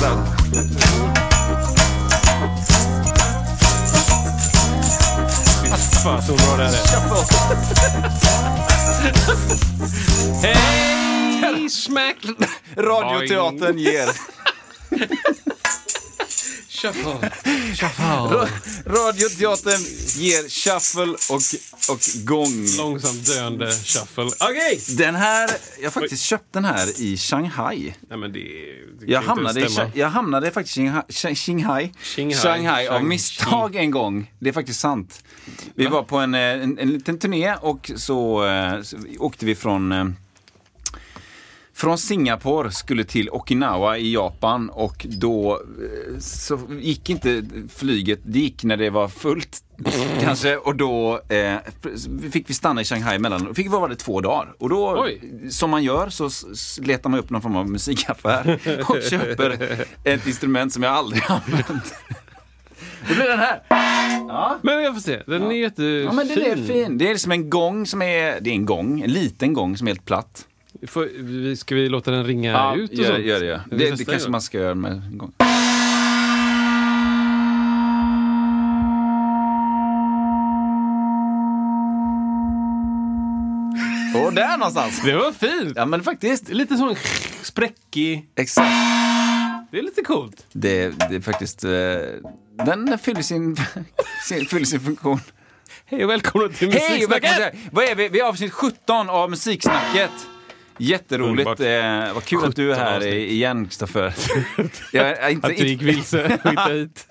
Vänta. Fan så bra det här är. Hej! Smack! Radioteatern ger... Shuffle. Shuffle. Radioteatern ger shuffle och, och gång. Långsamt döende shuffle. Okej! Den här, jag har faktiskt köpt den här i Shanghai. Nej men det, det kan Jag inte hamnade, i, stämma. jag hamnade faktiskt i Shanghai, Shanghai, Shanghai. Shanghai av Shang- misstag en gång. Det är faktiskt sant. Vi var på en, eh, en, en liten turné och så, eh, så åkte vi från eh, från Singapore skulle till Okinawa i Japan och då eh, så gick inte flyget, det gick när det var fullt kanske och då eh, fick vi stanna i Shanghai mellan, fick vi vara där två dagar och då Oj. som man gör så letar man upp någon form av musikaffär och köper ett instrument som jag aldrig använt. Det blir den här. Men jag får se. Den är jättefin. Ja men den är fin. Det är som en gång som är, det är en gång, en liten gång som är helt platt. Får, ska vi låta den ringa ut och gör, sånt? gör det. Vi Det, det kanske man ska göra med en gång. Och där någonstans. Det var fint! Ja men faktiskt. Lite sån spräckig. Exakt. Det är lite coolt. Det, det är faktiskt, eh, den fyller sin, sin, fyller sin funktion. Hej och välkomna till Hej! Musiksnacket! välkommen till- Vad är vi? Vi är avsnitt 17 av Musiksnacket. Jätteroligt. Eh, vad kul att du är 17 här igen, Kristoffer. Inte, Att du gick vilse och hittade hit.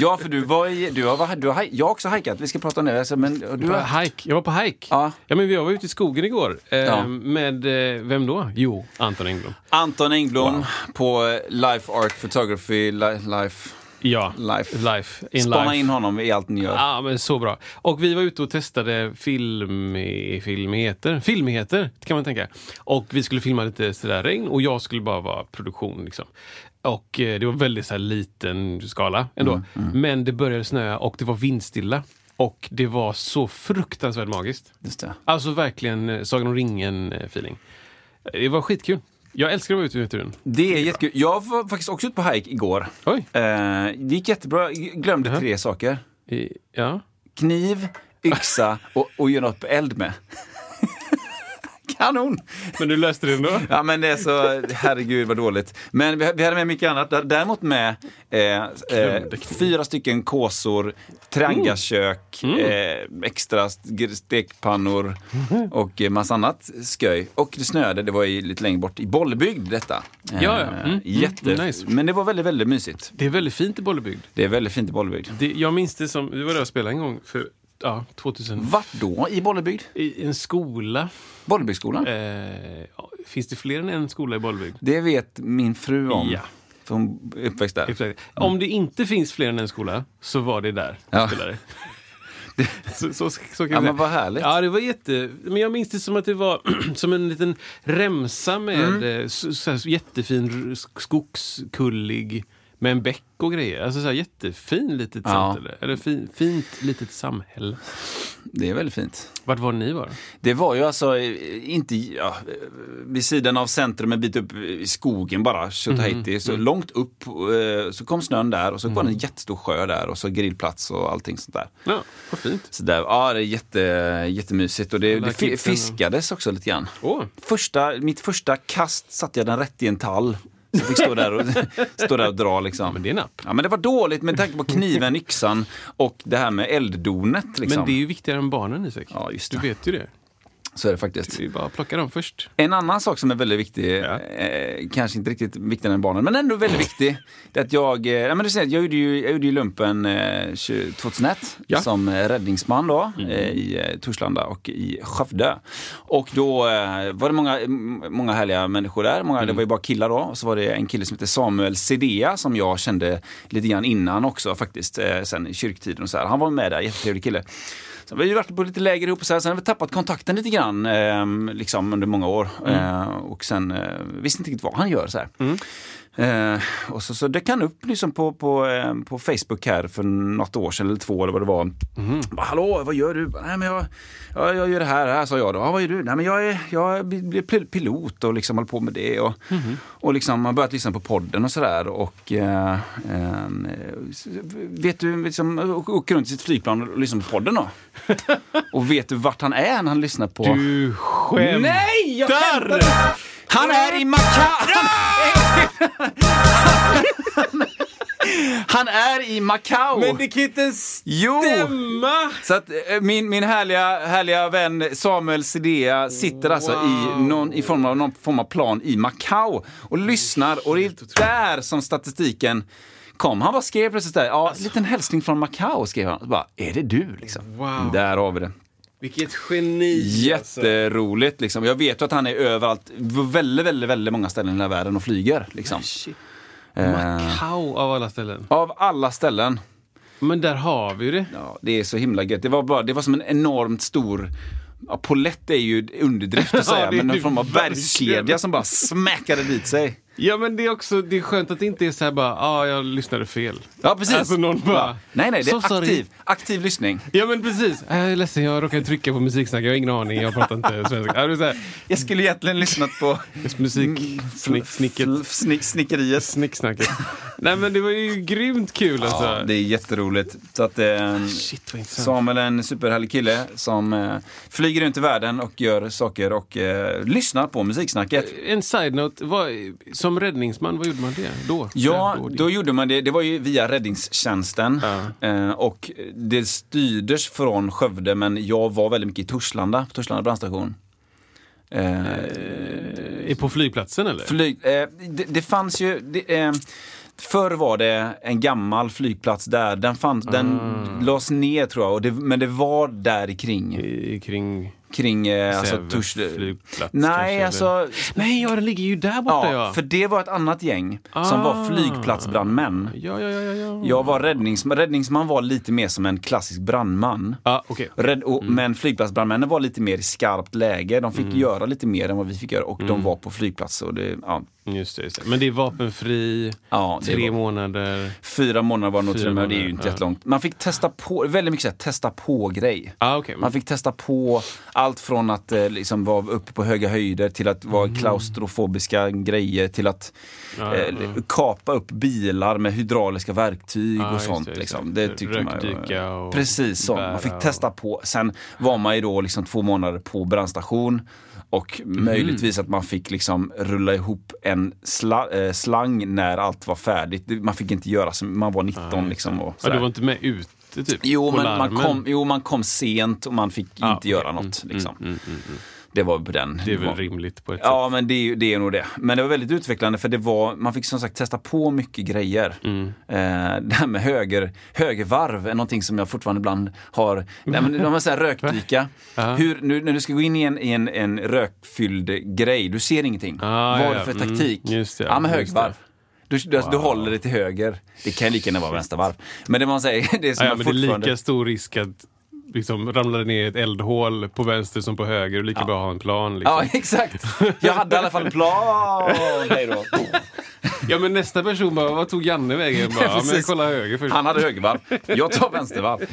Ja, för du var i, du har, du har, jag har också hajkat. Vi ska prata om det. Alltså, men du På har, hike. Jag var på hike. Ja. ja men jag var ute i skogen igår. Eh, Ja. Med, eh, vem då? Jo, Anton Engblom. Anton Engblom på eh, Life Art Photography, Li- Life. Ja, Life. life. In Spana life. in honom i allt ni gör. Ja, men så bra. Och vi var ute och testade film, filmheter. Filmheter, kan man tänka. Och vi skulle filma lite sådär regn och jag skulle bara vara produktion. Liksom. Och eh, det var väldigt så här liten skala ändå. Men det började snöa och det var vindstilla. Och det var så fruktansvärt magiskt. Just det. Alltså verkligen eh, Sagan om ringen-feeling. Det var skitkul. Jag älskar att vara ute i naturen. Det är jättekul. Jag var faktiskt också ute på hike igår. Oj. Eh, det gick jättebra. Jag glömde tre saker. I, ja. Kniv, yxa och, och göra något på eld med. Kanon! Men du löste det ändå? Ja men det är så, herregud vad dåligt. Men vi, vi hade med mycket annat. Däremot med eh, eh, fyra stycken kåsor, triangalkök, Mm. eh, extra st- stekpannor och massa annat sköj. Och det snöade, det var ju lite längre bort i Bollebygd detta. Eh, Ja, ja. Mm, mm, Jätte, nice. Men det var väldigt, väldigt mysigt. Det är väldigt fint i Bollebygd. Det är väldigt fint i Bollebygd. Det, jag minns det som, vi var där och spelade en gång för ja, 2000. Vart då i Bollebygd? I en skola. Bollebygdsskolan? Eh, finns det fler än en skola i Bollebygd? Det vet min fru om. Ja. För hon är uppväxt där. Exakt. Om det inte finns fler än en skola så var det där Ja. spelade. så, så, så kan Ja, men vad härligt. Ja, det var jätte... Men jag minns det som att det var som en liten remsa med Mm. eh, så, så jättefin skogskullig med en bäck och grejer. Alltså så här, jättefin litet Ja. samhälle. Eller fin, fint litet samhälle. Det är väldigt fint. Vart var ni var? Det var ju alltså eh, inte ja, eh, vid sidan av centrum, en bit upp i skogen bara, Tjotahejti. Så långt upp eh, så kom snön där och så var det en jättestor sjö där och så grillplats och allting sånt där. Ja, vad fint. Så där, ja, det är jätte, jättemysigt och det, det fiskades också lite grann. Åh, Första, mitt första kast satte jag den rätt i en tall. Så fick stå där och, stå där och dra liksom. men det är napp. Ja, men det var dåligt med tanke på kniven, yxan och det här med elddonet. Liksom. Men det är ju viktigare än barnen Isak. Ja, just Du det. vet ju det. Så är det faktiskt. Vi bara plockar dem först. En annan sak som är väldigt viktig, Ja. eh, kanske inte riktigt viktigare än barnen, men ändå väldigt viktig. Det att jag, eh, ja, men du ser, jag gjorde ju, jag gjorde ju lumpen eh, 20- 2001 Ja. som eh, räddningsman då eh, i eh, Torslanda och i Skövde. Och då var det många, många härliga människor där. Många, Det var ju bara killar då. Och så var det en kille som heter Samuel Sedea som jag kände lite grann innan också faktiskt, sen i kyrktiden och så här. Han var med där, jättetrevlig kille. Så vi har ju varit på lite läger ihop och så här. Sen har vi tappat kontakten lite grann eh, liksom under många år. Eh, och sen eh, visste inte riktigt vad han gör. Så här. Eh, och så, så det kan upp liksom på, på, eh, på Facebook här för något år sedan eller två eller vad det var. Bara, Hallå, vad gör du? Nej, men jag, jag, jag gör det här, här, sa jag då. Ja, vad gör du? Nej, men jag, är, jag blir pil- pilot och liksom håller på med det. Och, och liksom har börjat lyssna på podden och sådär. Och eh, eh, vet du, liksom, åker runt i sitt flygplan och lyssnar på podden då? och vet du vart han är när han lyssnar på... Du skämtar! Nej, jag skämtar! Han är i Macau! Han är i Macau! Men det kan inte Jo! stämma! Så att eh, min, min härliga, härliga vän Samuel Sidea sitter alltså i, någon, i form av någon form av plan i Macau och lyssnar och det är där som statistiken kom. Han bara skrev plötsligt där, ja, en liten hälsning från Macau skrev han. Bara, är det du liksom? Wow. Där har vi det. Vilket geni! alltså. Jätteroligt liksom. Jag vet ju att han är överallt, väldigt, väldigt, väldigt många ställen i hela världen och flyger. Liksom. Eh, Macau av alla ställen. av alla ställen. Men där har vi det. Ja, det är så himla gött. Det var, bara, det var som en enormt stor Ja, Polett är ju underdrift att Ja, säga, är men någon form av bergskedja som bara smäckade dit sig. Ja men det är också det är skönt att det inte är så här bara, ja ah, jag lyssnade fel. Ja, precis. Alltså någon bara. Nej, nej, det "So är sorry." aktiv, aktiv lyssning. Ja men precis. Äh, Jag är ledsen, jag råkade trycka på musiksnack, jag har ingen aning, jag pratar inte svenska. Ja, det är så här, Jag skulle egentligen lyssnat på musik, snick, snicket, snick, snickeriet. snicksnacket. Nej men det var ju grymt kul alltså. Ja, det är jätteroligt. Så att, eh, Shit vad. Samuel är en superhärlig kille som eh, flyger runt i världen och gör saker och eh, lyssnar på musiksnacket. En side-note, som räddningsman, vad gjorde man det då? Ja, då gjorde man det. Det var ju via räddningstjänsten. Eh, och det styrdes från Skövde, men jag var väldigt mycket i Torslanda, på Torslanda brandstation. Eh, Är på flygplatsen eller? flyg, eh, det, det fanns ju... Det, eh, Förr var det en gammal flygplats där. Den, fanns, den lades ner tror jag, det, men det var där kring. I, kring kring eh, alltså, Tors... flygplats Nej, kanske, alltså... Nej, ja den ligger ju där borta Ja, ja. för det var ett annat gäng som Ah. var flygplatsbrandmän. Ja, ja, ja, ja. ja. Jag var räddningsman. Räddningsman var lite mer som en klassisk brandman. Ah, okej. Rädd, och, Mm. Men flygplatsbrandmännen var lite mer i skarpt läge. De fick göra lite mer än vad vi fick göra och Mm. de var på flygplats. Och det, ja, Just det, just det. Men det är vapenfri, ja, det tre var, månader. fyra månader var det nog Fyra till och med. Det är ju inte ja. jättelångt. Man fick testa på, väldigt mycket så här, testa på-grej. Ah, okay. Man fick testa på allt från att eh, liksom vara uppe på höga höjder till att vara klaustrofobiska grejer till att Mm. Ja, eh, ja. kapa upp bilar med hydrauliska verktyg Ja, och sånt. det, liksom. det. tyckte man och Precis så. Man fick testa på. Sen var man ju då liksom två månader på brandstation och Mhm. möjligtvis att man fick liksom rulla ihop en sla, eh, slang när allt var färdigt. Man fick inte göra så, man var 19 liksom. Och Ja, du var inte med ute typ? Jo men, man kom, jo, man kom sent och man fick Ah, inte okej. göra något. Mm, Liksom. mm, mm, mm. Det var på den. Det är väl rimligt på ett Ja, men det är, ju- det är nog det. Men det var väldigt utvecklande för det var, man fick som sagt testa på mycket grejer. Mm. Eh, det här med höger, högervarv är någonting som jag fortfarande ibland har. Nej, men de här rökdyka. Ja. Hur, nu, när du ska gå in i en, i en, en rökfylld grej, du ser ingenting. Ah, Vad ja, är det ja. för Mm, taktik? just det, ja, men högervarv. Du, du, du håller det till höger. Det kan lika gärna vara vänstervarv. Men det man säger, det är som Ja, ja, men det är fortfarande... lika stor risk att liksom ramla ner i ett eldhål på vänster som på höger och lika bra ha en plan. Liksom. Ja, exakt. Jag hade i alla fall en plan. Hej då. Ja men nästa person bara, vad tog Janne vägen? Bara, ja, men kollar höger först. Han hade högervarv, jag tar vänstervarv. Eh,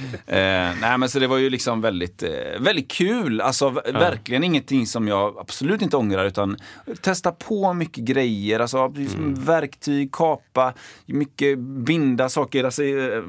nej men så det var ju liksom väldigt, eh, väldigt kul. Alltså v- verkligen ingenting som jag absolut inte ångrar utan testa på mycket grejer. Alltså liksom verktyg, kapa, mycket binda saker. Alltså, eh,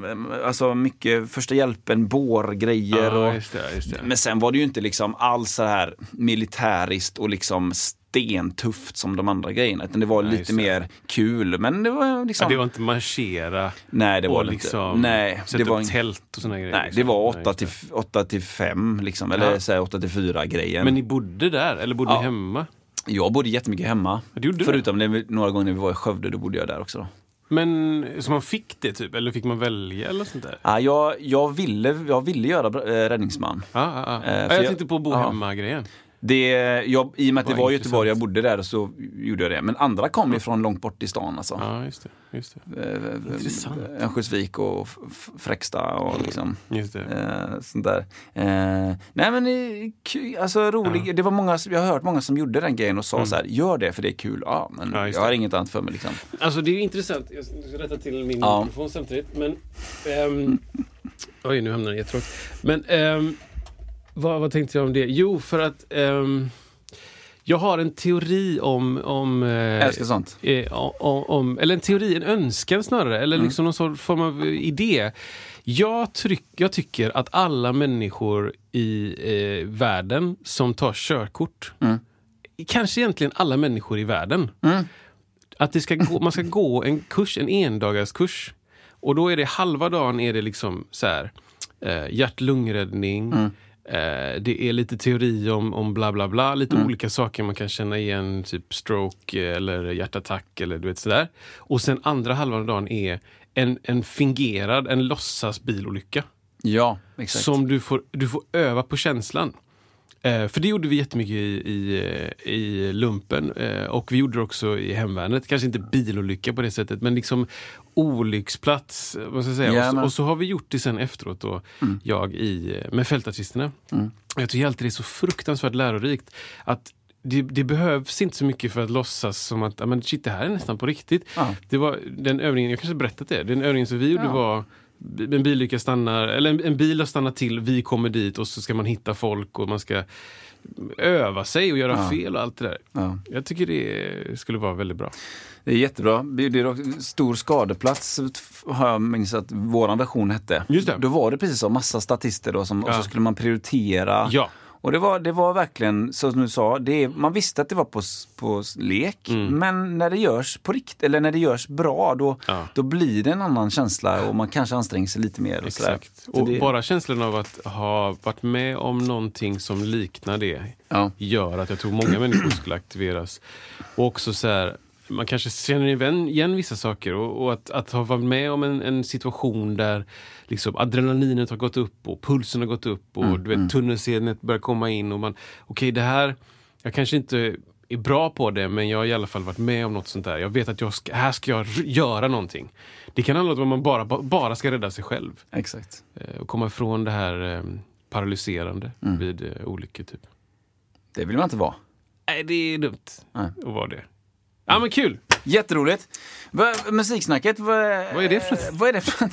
alltså mycket första hjälpen, bårgrejer. Ja, och, just det, just det. Men sen var det ju inte liksom alls så här militäriskt och liksom stentufft som de andra grejerna. Utan det var Nej, lite mer kul. Men det var liksom... Ja, det var inte marschera Nej, det var och det liksom inte. Nej, sätta det var upp tält och såna grejer. Nej, liksom. det var Nej, 8 just till, det. 8 till 5 liksom. Eller Ja. så här 8 till 4 grejen. Men ni bodde där, eller bodde Ja. ni hemma? Jag bodde jättemycket hemma. Det? Förutom det, några gånger när vi var i Skövde, då bodde jag där också. Men så man fick det typ, eller fick man välja eller sånt där? Ja, jag, jag, ville, jag ville göra äh, räddningsman. Ja. Eh, ja för jag jag- tänkte på bo hemma-grejen. Det, jag, I och med att det var intressant. Göteborg, jag bodde där, så gjorde jag det. Men andra kom ju från långt bort i stan. Alltså. Ja, just det. Just det. Eh, Intressant. Örnsköldsvik och Fräksta och liksom. Just det. Eh, sånt där. Eh, nej men eh, alltså rolig. Det var många, jag har hört många som gjorde den grejen och sa så här, gör det för det är kul. Ja, men Mm. Ja, jag har inget annat för mig liksom. Alltså det är intressant, jag ska rätta till min Ja. mikrofon samtidigt. Men, ehm, oj, nu hamnar den jättetrångt. Men ehm, vad, vad tänkte jag om det? Jo, för att ehm, jag har en teori om... om eh, älskar sånt. eh, om, om, eller en teori, en önskan snarare, eller liksom någon form av idé. Jag, tryck, jag tycker att alla människor i eh, världen som tar körkort, kanske egentligen alla människor i världen, att det ska gå, man ska gå en kurs, en endagarskurs. Och då är det halva dagen är det liksom så här, eh, hjärt-lungräddning, eh, det är lite teori om, om bla bla bla, lite olika saker man kan känna igen, typ stroke eller hjärtattack eller du vet sådär. Och sen andra halvan av dagen är en, en fingerad, en låtsas bilolycka. Ja, exakt. Som du får, du får öva på känslan. Eh, för det gjorde vi jättemycket i, i, eh, i lumpen eh, och vi gjorde det också i hemvärnet. Kanske inte bilolycka på det sättet men liksom olycksplats. Vad ska säga. Ja, och, och så har vi gjort det sen efteråt då, jag i, med fältartisterna. Jag tycker alltid det är så fruktansvärt lärorikt att det, det behövs inte så mycket för att låtsas som att "Ja, men shit, det här är nästan på riktigt. Ja. Det var den övningen, jag kanske berättat det, den övningen som vi gjorde Ja. var en bilolycka stannar, eller en, en bil har stannat till, vi kommer dit och så ska man hitta folk och man ska öva sig och göra Ja. fel och allt det där. Ja. Jag tycker det skulle vara väldigt bra. Det är jättebra. Det är stor skadeplats har jag minns att våran version hette. Just det. Då var det precis så, massa statister då, som, och Ja. så skulle man prioritera. Ja. Och det var, det var verkligen, som du sa, det man visste att det var på, på lek. Mm. Men när det görs på rikt, eller när det görs bra, då, Ja. då blir det en annan känsla och man kanske anstränger sig lite mer. Och. Exakt. Och det, bara känslan av att ha varit med om någonting som liknar det Ja. gör att jag tror många människor skulle aktiveras. Och också så här, man kanske känner igen vissa saker och, och att, att ha varit med om en, en situation där liksom adrenalinet har gått upp och pulsen har gått upp och Mm, du vet, tunnelsenet börjar komma in och man, okej det här, jag kanske inte är bra på det men jag har i alla fall varit med om något sånt där. Jag vet att jag ska, här ska jag göra någonting. Det kan handla om att man bara, bara ska rädda sig själv Exakt. eh, och komma ifrån det här eh, paralyserande Mm. vid eh, olyckor. Typ. Det vill man inte vara. Nej, det är dumt Nej. att vara det. Ja, men kul! Jätteroligt. Va, musiksnacket, vad, Vad är det för något? Vad är det för?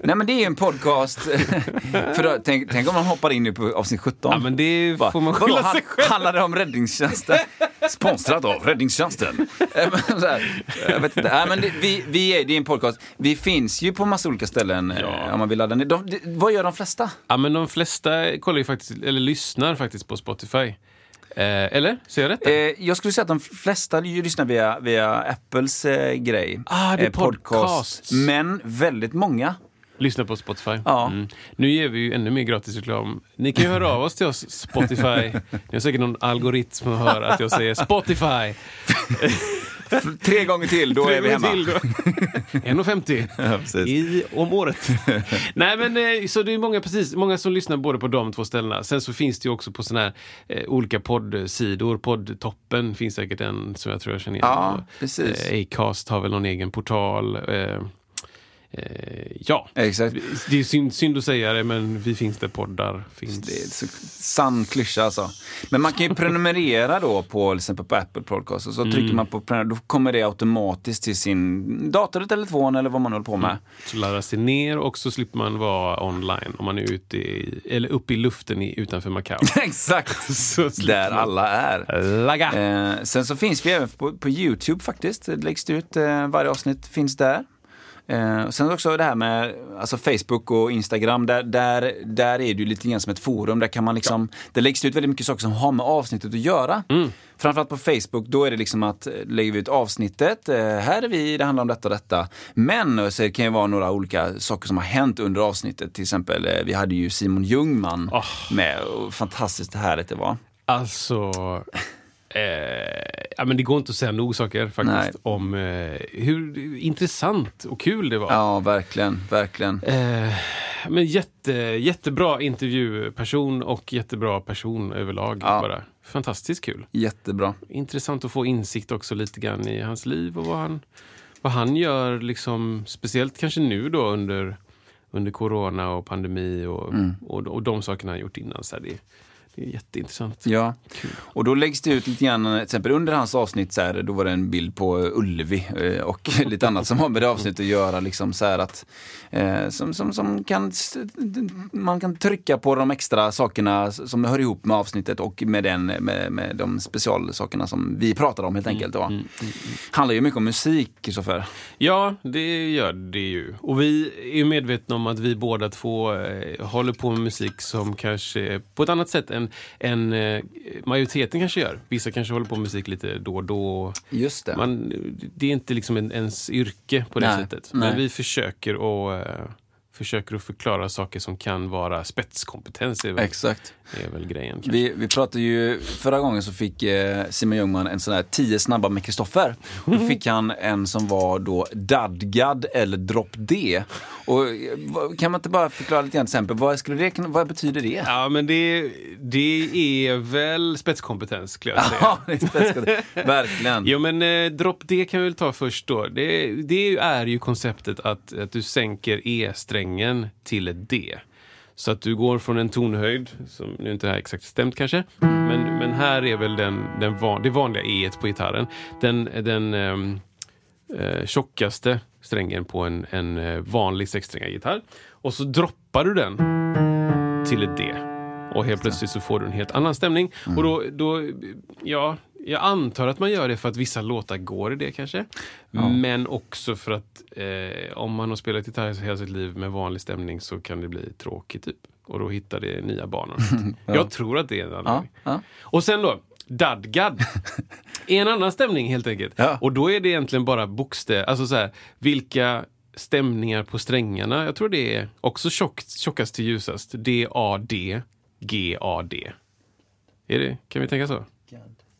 Nej men det är en podcast. för då, tänk, tänk om man hoppar in nu på avsnitt 17. Ja, men det Va? får man skylla sig själv. Handlar det om räddningstjänsten? Sponsrat av räddningstjänsten. Eh, här, jag vet inte. Nej, men det, vi, vi är, det är en podcast. Vi finns ju på massa olika ställen eh, om man vill ladda ner. De, de, vad gör de flesta? Ja, men de flesta kollar ju faktiskt, eller lyssnar faktiskt på Spotify. Eh, eller? Säger jag rätt? Eh, jag skulle säga att de flesta lyssnar via, via Apples eh, grej. Ah, det är Eh, podcast. podcasts. Men väldigt många. Lyssna på Spotify. Ja. Mm. Nu ger vi ju ännu mer gratis reklam. Ni kan ju höra av oss till oss, Spotify. Ni har säkert någon algoritm som hör att jag säger Spotify. Tre gånger till, då är vi hemma. Till då. 1,50 Ja, precis. i, om året. Nej men eh, så det är många, precis, många som lyssnar både på de två ställena. Sen så finns det ju också på såna här eh, olika poddsidor. Poddtoppen finns säkert en som jag tror jag känner igen. Ja, precis. Eh, Acast har väl någon egen portal. Eh, ja, Exakt. det är synd, synd att säga det men vi finns där poddar finns. Det är så sann klyscha alltså. Men man kan ju prenumerera då på exempel på Apple Podcast och så trycker man på prenumerera, då kommer det automatiskt till sin dator eller telefon eller vad man håller på med. Så laddas det ner och så slipper man vara online om man är ute i, eller uppe i luften i, utanför Macao. Exakt! Där man. alla är. Lagga! Eh, sen så finns vi även på, på Youtube faktiskt. Det läggs ut, eh, varje avsnitt finns där. Eh, sen också det här med alltså Facebook och Instagram. Där, där, där är det ju lite grann som ett forum. Där kan man liksom, det läggs ut väldigt mycket saker som har med avsnittet att göra. Mm. Framförallt på Facebook, då är det liksom att eh, lägger vi ut avsnittet, eh, här är vi, det handlar om detta och detta. Men eh, så det kan ju vara några olika saker som har hänt under avsnittet. Till exempel, eh, vi hade ju Simon Ljungman Oh. med och fantastiskt härligt det var. Alltså... Eh, ja, men det går inte att säga nog saker faktiskt Nej. om eh, hur intressant och kul det var. Ja, verkligen, verkligen. Eh, men jätte, jättebra intervjuperson och jättebra person överlag. Ja. Bara. Fantastiskt kul. Jättebra. Intressant att få insikt också lite grann i hans liv och vad han, vad han gör, liksom, speciellt kanske nu då under, under corona och pandemi och, och, och de sakerna han gjort innan. Så här, det, det är jätteintressant. Ja, och då läggs det ut lite grann, till exempel under hans avsnitt så här, då var det en bild på Ullevi eh, och lite annat som har med det avsnittet att göra. Liksom så här att, eh, som, som, som kan, man kan trycka på de extra sakerna som hör ihop med avsnittet och med, den, med, med de specialsakerna som vi pratar om helt enkelt. Då. Handlar ju mycket om musik, Kristoffer. Ja, det gör det ju. Och vi är medvetna om att vi båda två eh, håller på med musik som kanske på ett annat sätt än, än eh, majoriteten kanske gör. Vissa kanske håller på med musik lite då och då. Just det. Man, det är inte liksom en, ens yrke på det Nej, sättet. nej. Men vi försöker att, eh, försöker att förklara saker som kan vara spetskompetens. Är väl, Exakt. är väl grejen. Kanske. Vi, vi pratade ju, förra gången så fick eh, Simon Ljungman en sån här 10 snabba med Kristoffer. Då fick han en som var då Dadgad eller Drop D. Och eh, kan man inte bara förklara lite grann till exempel, vad, skulle det, vad betyder det? Ja, men det, det är väl spetskompetens skulle jag säga. Ja, det är spetskat. Verkligen. Jo men eh, dropp det kan vi väl ta först då. Det, det är ju konceptet att, att du sänker E-strängen till ett D. Så att du går från en tonhöjd, som nu inte det här exakt stämt kanske, men, men här är väl den, den van, det vanliga E på gitarren. Den, den ehm, eh, tjockaste strängen på en, en eh, vanlig sexsträngad gitarr. Och så droppar du den till ett D. Och helt plötsligt så får du en helt annan stämning. Och då, då, ja, jag antar att man gör det för att vissa låtar går i det kanske. Men också för att eh, om man har spelat gitarr hela sitt liv med vanlig stämning så kan det bli tråkigt typ. Och då hittar det nya banor. Jag tror att det är en Ja, anledning. ja. Och sen då, dadgad. en annan stämning helt enkelt. Ja. Och då är det egentligen bara bokstäver, alltså så här, vilka stämningar på strängarna. Jag tror det är också tjockt, tjockast till ljusast. D-A-D, G-A-D. Är det, kan vi tänka så?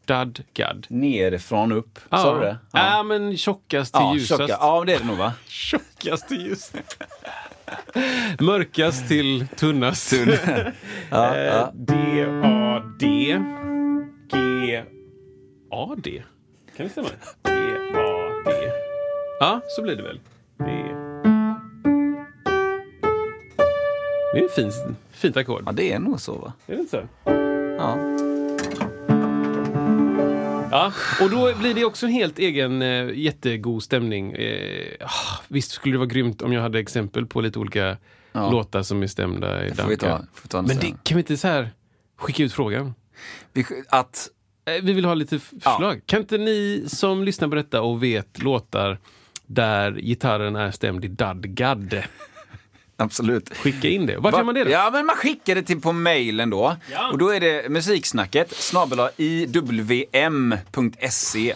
Dad, gad. Nerifrån upp, sa du det? Ja. men tjockast till Ja, ljusast. tjocka. ja, det är det nog va? Tjockast till ljusast. Mörkast till tunnast. Ja, Eh, ja. D-A-D. G-A-D. Kan det stämma? D-A-D. Ja, så blir det väl. D. Det är ett fint, fint ackord. ja, det är nog så va? Är det inte så? Ja. Ja, och då blir det också en helt egen eh, jättegod stämning. Eh, ah, visst skulle det vara grymt om jag hade exempel på lite olika Ja. låtar som är stämda i Det får vi ta, får vi ta Men det, sen. kan vi inte så här skicka ut frågan? Vi, att, Eh, Vi vill ha lite f- förslag. Kan inte ni som lyssnar på detta och vet låtar där gitarren är stämd i dadgad, absolut. skicka in det. Var kan man det då? Ja, men man skickar det till på mailen då. Ja. Och då är det musiksnacket snabel iwm.se.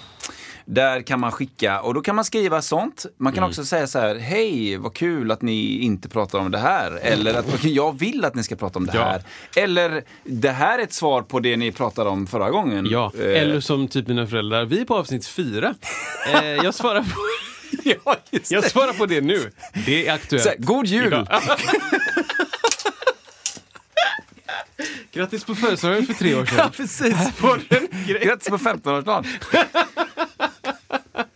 Där kan man skicka och då kan man skriva sånt. Man kan också säga så här, hej vad kul att ni inte pratar om det här. Eller att jag vill att ni ska prata om det Ja. här. Eller det här är ett svar på det ni pratade om förra gången. Ja, Eh, eller som typ mina föräldrar. Vi är på avsnitt fyra. Eh, jag, svarar på, ja, just jag det. svarar på det nu. Det är aktuellt. Så God jul! Grattis på födelsedagen för tre år sedan. Ja, precis. Grattis på 15-årsdagen.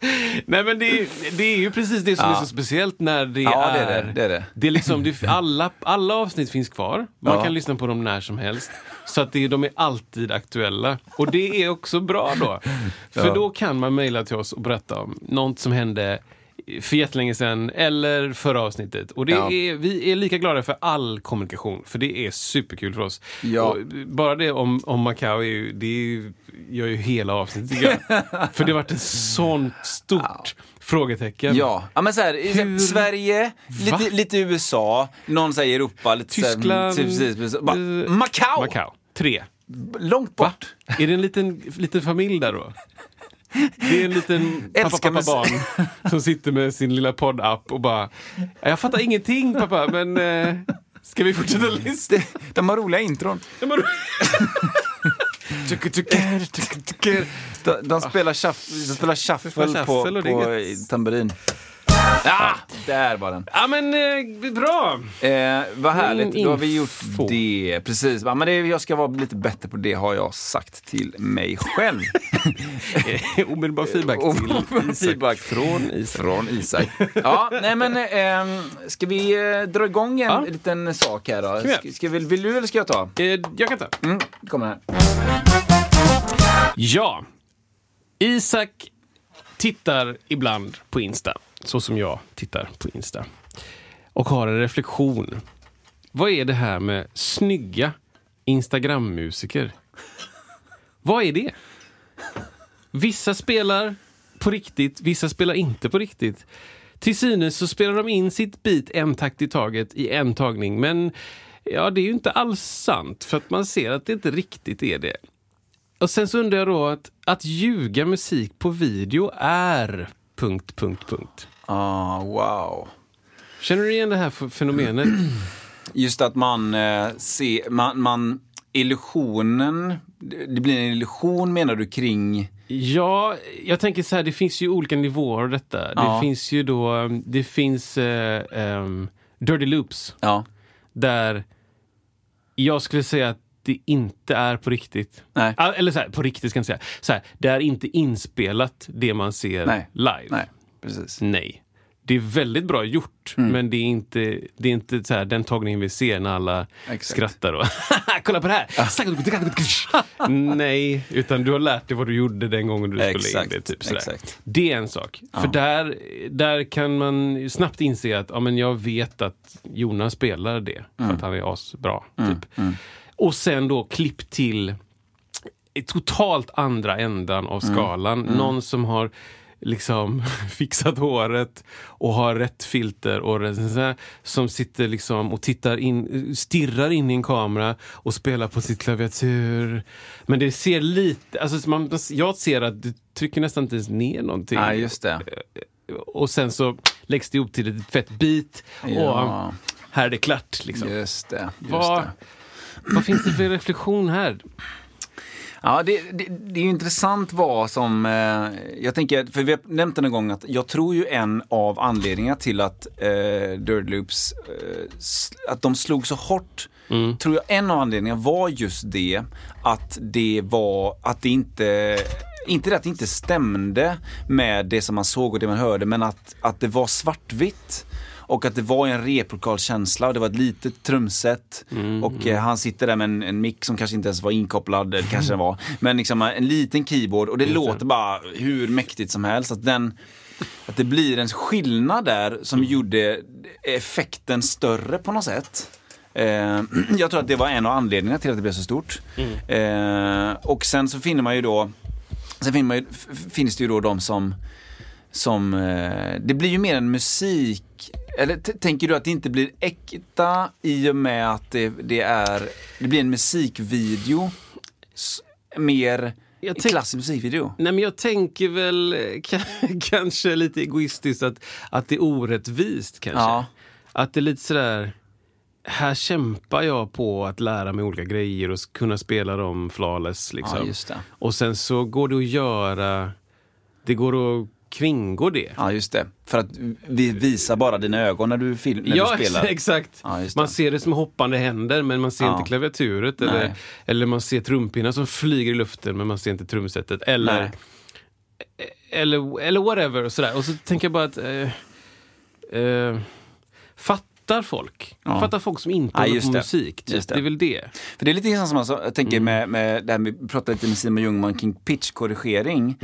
Nej men det, det är ju precis det som Ja. är så speciellt när det Ja, det är... är det, det är det. Det är liksom, det, alla, alla avsnitt finns kvar. Man Ja. kan lyssna på dem när som helst. Så att det, de är alltid aktuella. Och det är också bra då. För då kan man mejla till oss och berätta om något som hände för jättelänge sedan eller förra avsnittet. Och det Ja. är, vi är lika glada för all kommunikation, för det är superkul för oss. Ja. Bara det om, om Macau är ju, det är ju, gör ju hela avsnittet för det har varit ett sånt stort frågetecken. Ja, ja men så här, Hur- Sverige, Va? lite, lite USA, någon säger Europa, lite Tyskland, typ, precis. Bara, eh, Macau! Macau. Tre. Långt Va? bort. Är det en liten, liten familj där då? Det är en liten pappa, pappa, barn som sitter med sin lilla poddapp och bara Jag fattar ingenting pappa, men eh, ska vi fortsätta lyssna? De har roliga intron. Ja, men- De, de spelar, shuff, de spelar shuffle, shuffle på, på tamburin. Ah, där var den. Ja men eh, bra! Eh, vad härligt, In- då har vi gjort info. det. Precis, ja, men det, jag ska vara lite bättre på det har jag sagt till mig själv. Omedelbar feedback Omedelbar till Isak. feedback. Från Isak. Från Isak. Ja, nej men eh, ska vi eh, dra igång en Ja. liten sak här då? vi göra. Ska, ska vi, vill du eller ska jag ta? Eh, jag kan ta. Mm, det kommer här. Ja. Isak tittar ibland på Insta, så som jag tittar på Insta. Och har en reflektion. Vad är det här med snygga Instagram-musiker? Vad är det? Vissa spelar på riktigt, vissa spelar inte på riktigt. Till synes så spelar de in sitt beat en takt i taget i en tagning, men ja, det är ju inte alls sant, för att man ser att det inte riktigt är det. Och sen så undrar jag då att, att ljuga musik på video är... Punkt, punkt, punkt. Ah, wow. Känner du igen det här fenomenet? Just att man eh, ser, man, man, illusionen, det blir en illusion menar du kring, Ja, jag tänker så här, det finns ju olika nivåer av detta. Ja. Det finns ju då, det finns eh, um, Dirty Loops, ja, där jag skulle säga att det inte är på riktigt. nej, Ah, Eller så här, på riktigt ska jag inte säga. Så här, det är inte inspelat det man ser Nej. live. nej, precis. Nej. Det är väldigt bra gjort, Mm. men det är inte, det är inte så här, den tagningen vi ser när alla Exakt. skrattar. Och Kolla på det här! Nej, utan du har lärt dig vad du gjorde den gången du spelade in det. Typ, exakt. Det är en sak. För där, där kan man snabbt inse att ja, men jag vet att Jonas spelar det, för Mm. att han är asbra. Typ. Och sen då klipp till totalt andra ändan av skalan. Någon som har liksom fixat håret och har rätt filter och här, som sitter liksom och tittar in, stirrar in i en kamera och spelar på sitt klaviatur. Men det ser lite, alltså man, jag ser att du trycker nästan inte ens ner någonting. Nej, just det. Och sen så läggs det ihop till ett fett Ja. och här är det klart. Liksom. Just det. Just Vad, det. Vad finns det för reflektion här? Ja, det, det, det är ju intressant vad som... Eh, jag tänker, för vi har nämnt en gång att jag tror ju en av anledningarna till att eh, Dirt Loops, eh, att de slog så hårt, tror jag en av anledningarna var just det att det var, att det inte inte det att det inte stämde med det som man såg och det man hörde, men att, att det var svartvitt. Och att det var en replokalkänsla och det var ett litet trumset. och eh, han sitter där med en, en mick som kanske inte ens var inkopplad, eller kanske den var. Men liksom eh, en liten keyboard och det låter bara hur mäktigt som helst. Att, den, att det blir en skillnad där som gjorde effekten större på något sätt. Eh, jag tror att det var en av anledningarna till att det blev så stort. Eh, och sen så finner man ju då Sen finner man ju, finns det ju då de som, som eh, det blir ju mer en musik, eller tänker du att det inte blir äkta i och med att det, det är, det blir en musikvideo, mer Jag tänk- klassisk musikvideo? Nej, men jag tänker väl ka- kanske lite egoistiskt att, att det är orättvist kanske. Ja. Att det är lite sådär, här kämpar jag på att lära mig olika grejer och kunna spela dem flawless. Liksom. Ja. Och sen så går det att göra, det går att kringgå det. Ja, just det. För att vi visar bara dina ögon när du, film, när ja, du spelar. exakt. Ja, det. man ser det som hoppande händer, men man ser Ja. inte klaviaturet. Eller, eller man ser trumpinnar som flyger i luften, men man ser inte trumsetet. Eller, Nej. eller, eller whatever. Och, sådär. och så tänker jag bara att... Eh, eh, fatt, fattar folk. Jag fattar folk som inte Ja, håller på det. musik. Typ. Det. det. är väl det. För det är lite grann som alltså, jag tänker med, med det här med, vi pratade lite med Simon Ljungman kring pitchkorrigering.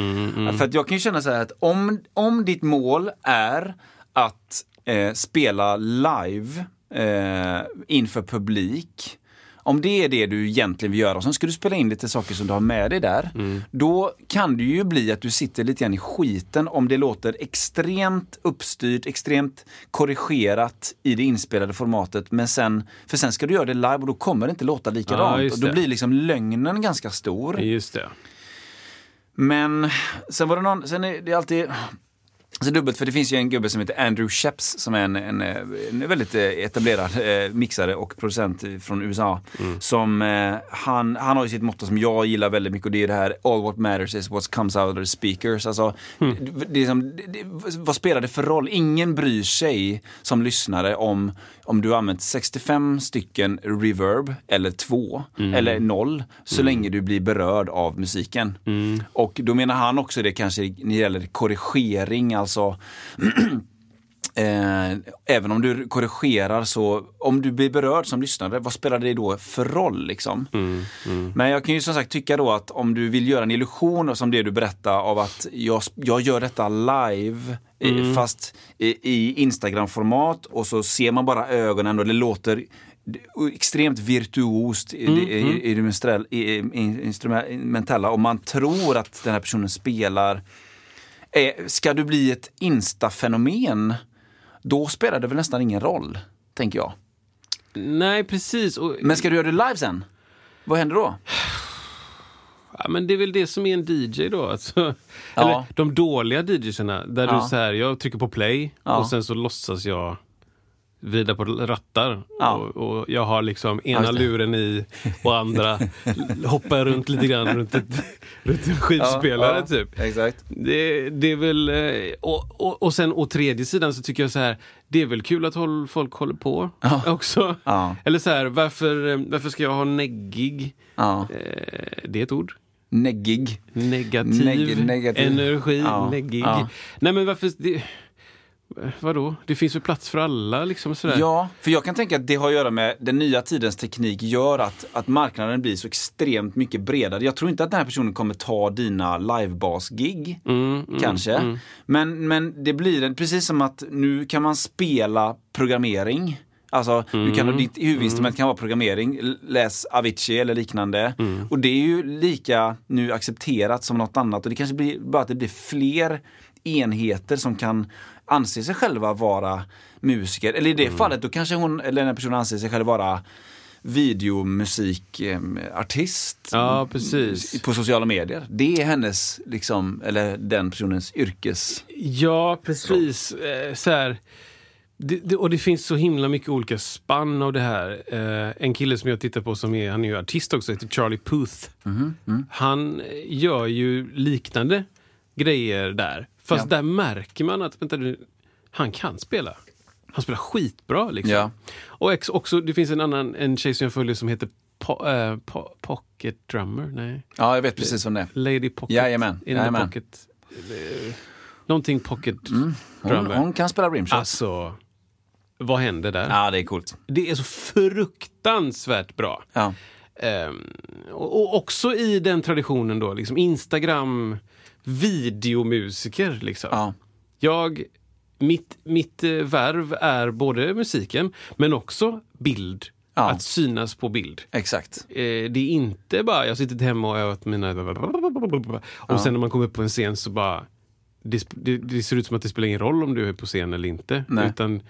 För att jag kan ju känna så här att om, om ditt mål är att eh, spela live eh, inför publik, om det är det du egentligen vill göra och sen ska du spela in lite saker som du har med dig där. Då kan det ju bli att du sitter lite grann i skiten om det låter extremt uppstyrt, extremt korrigerat i det inspelade formatet. Men sen, för sen ska du göra det live och då kommer det inte låta likadant. Ja, och då blir liksom lögnen ganska stor. Just det. Men sen var det någon, sen är det alltid så dubbelt, för det finns ju en gubbe som heter Andrew Sheps som är en, en, en väldigt eh, etablerad eh, mixare och producent från USA. Som, eh, han, han har ju sitt motto som jag gillar väldigt mycket och det är det här All what matters is what comes out of the speakers. Alltså, det, det är som, det, det, vad spelar det för roll? Ingen bryr sig som lyssnare om, om du använt 65 stycken reverb eller två eller noll så länge du blir berörd av musiken. Och då menar han också det kanske när det gäller korrigering, alltså Eh, även om du korrigerar så, om du blir berörd som lyssnare, vad spelar det då för roll? Liksom? Men jag kan ju som sagt tycka då att om du vill göra en illusion som det du berättar av att jag, jag gör detta live i, fast i, i Instagram-format och så ser man bara ögonen och det låter extremt virtuost i, i, i, i, i instrumentella och man tror att den här personen spelar Eh, ska du bli ett instafenomen, då spelar det väl nästan ingen roll, tänker jag. Nej, precis. Och, Men ska du göra det live sen? Vad händer då? ja, men det är väl det som är en DJ då. Alltså. Ja. Eller de dåliga DJsarna, där Ja. du så här, jag trycker på play Ja. och sen så låtsas jag vrida på rattar. Ja. Och, och jag har liksom ena det. luren i och andra hoppar runt lite grann runt, ett, runt en skivspelare Ja, typ. Exakt. Det, det är väl, eh, och, och, och sen å tredje sidan så tycker jag så här, det är väl kul att håll, folk håller på också. Ja. Eller så här, varför, eh, varför ska jag ha neggig? Ja. Eh, det är ett ord. Neggig. Negativ, Neg- negativ. energi, Ja, neggig. ja. Nej men varför, det, vadå? Det finns väl plats för alla liksom sådär. Ja, för jag kan tänka att det har att göra med den nya tidens teknik gör att, att marknaden blir så extremt mycket bredare. Jag tror inte att den här personen kommer ta dina livebas-gig, Mm, kanske. Men, men det blir en, precis som att nu kan man spela programmering. Alltså, du kan, Mm. ditt huvudinstrument kan vara programmering, läs Avicii eller liknande. Mm. Och det är ju lika nu accepterat som något annat. Och det kanske blir bara att det blir fler enheter som kan anse sig själva vara musiker. Eller i Mm. det fallet, då kanske hon, eller den här personen anser sig själv vara videomusikartist Ja, precis. på sociala medier. Det är hennes, liksom, eller den personens yrkes... Ja, precis. Eh, så här, det, det, och det finns så himla mycket olika spann av det här. Eh, en kille som jag tittar på, som är, han är ju artist också, heter Charlie Puth. Han gör ju liknande grejer där. Fast Ja. där märker man att vänta, han kan spela. Han spelar skitbra. Liksom. Ja. Och ex, också, det finns en annan en tjej som jag följer som heter po, eh, po, Pocket Drummer. Nej. Ja, jag vet precis vad det är. Lady Pocket. Jajamän, In jajamän. Pocket. Eh, Någonting Pocket Hon, Drummer. hon kan spela rimshot. Alltså, vad händer där? Ja, det är coolt. Det är så fruktansvärt bra. Ja. Ehm, och, och också i den traditionen då, liksom Instagram, videomusiker. Liksom. Ja. Jag, mitt, mitt eh, värv är både musiken, men också bild. Ja. Att synas på bild. Exakt. Eh, det är inte bara, jag sitter hemma och åt mina... Och sen när man kommer upp på en scen så bara... Det, det, det ser ut som att det spelar ingen roll om du är på scen eller inte. Nej. Utan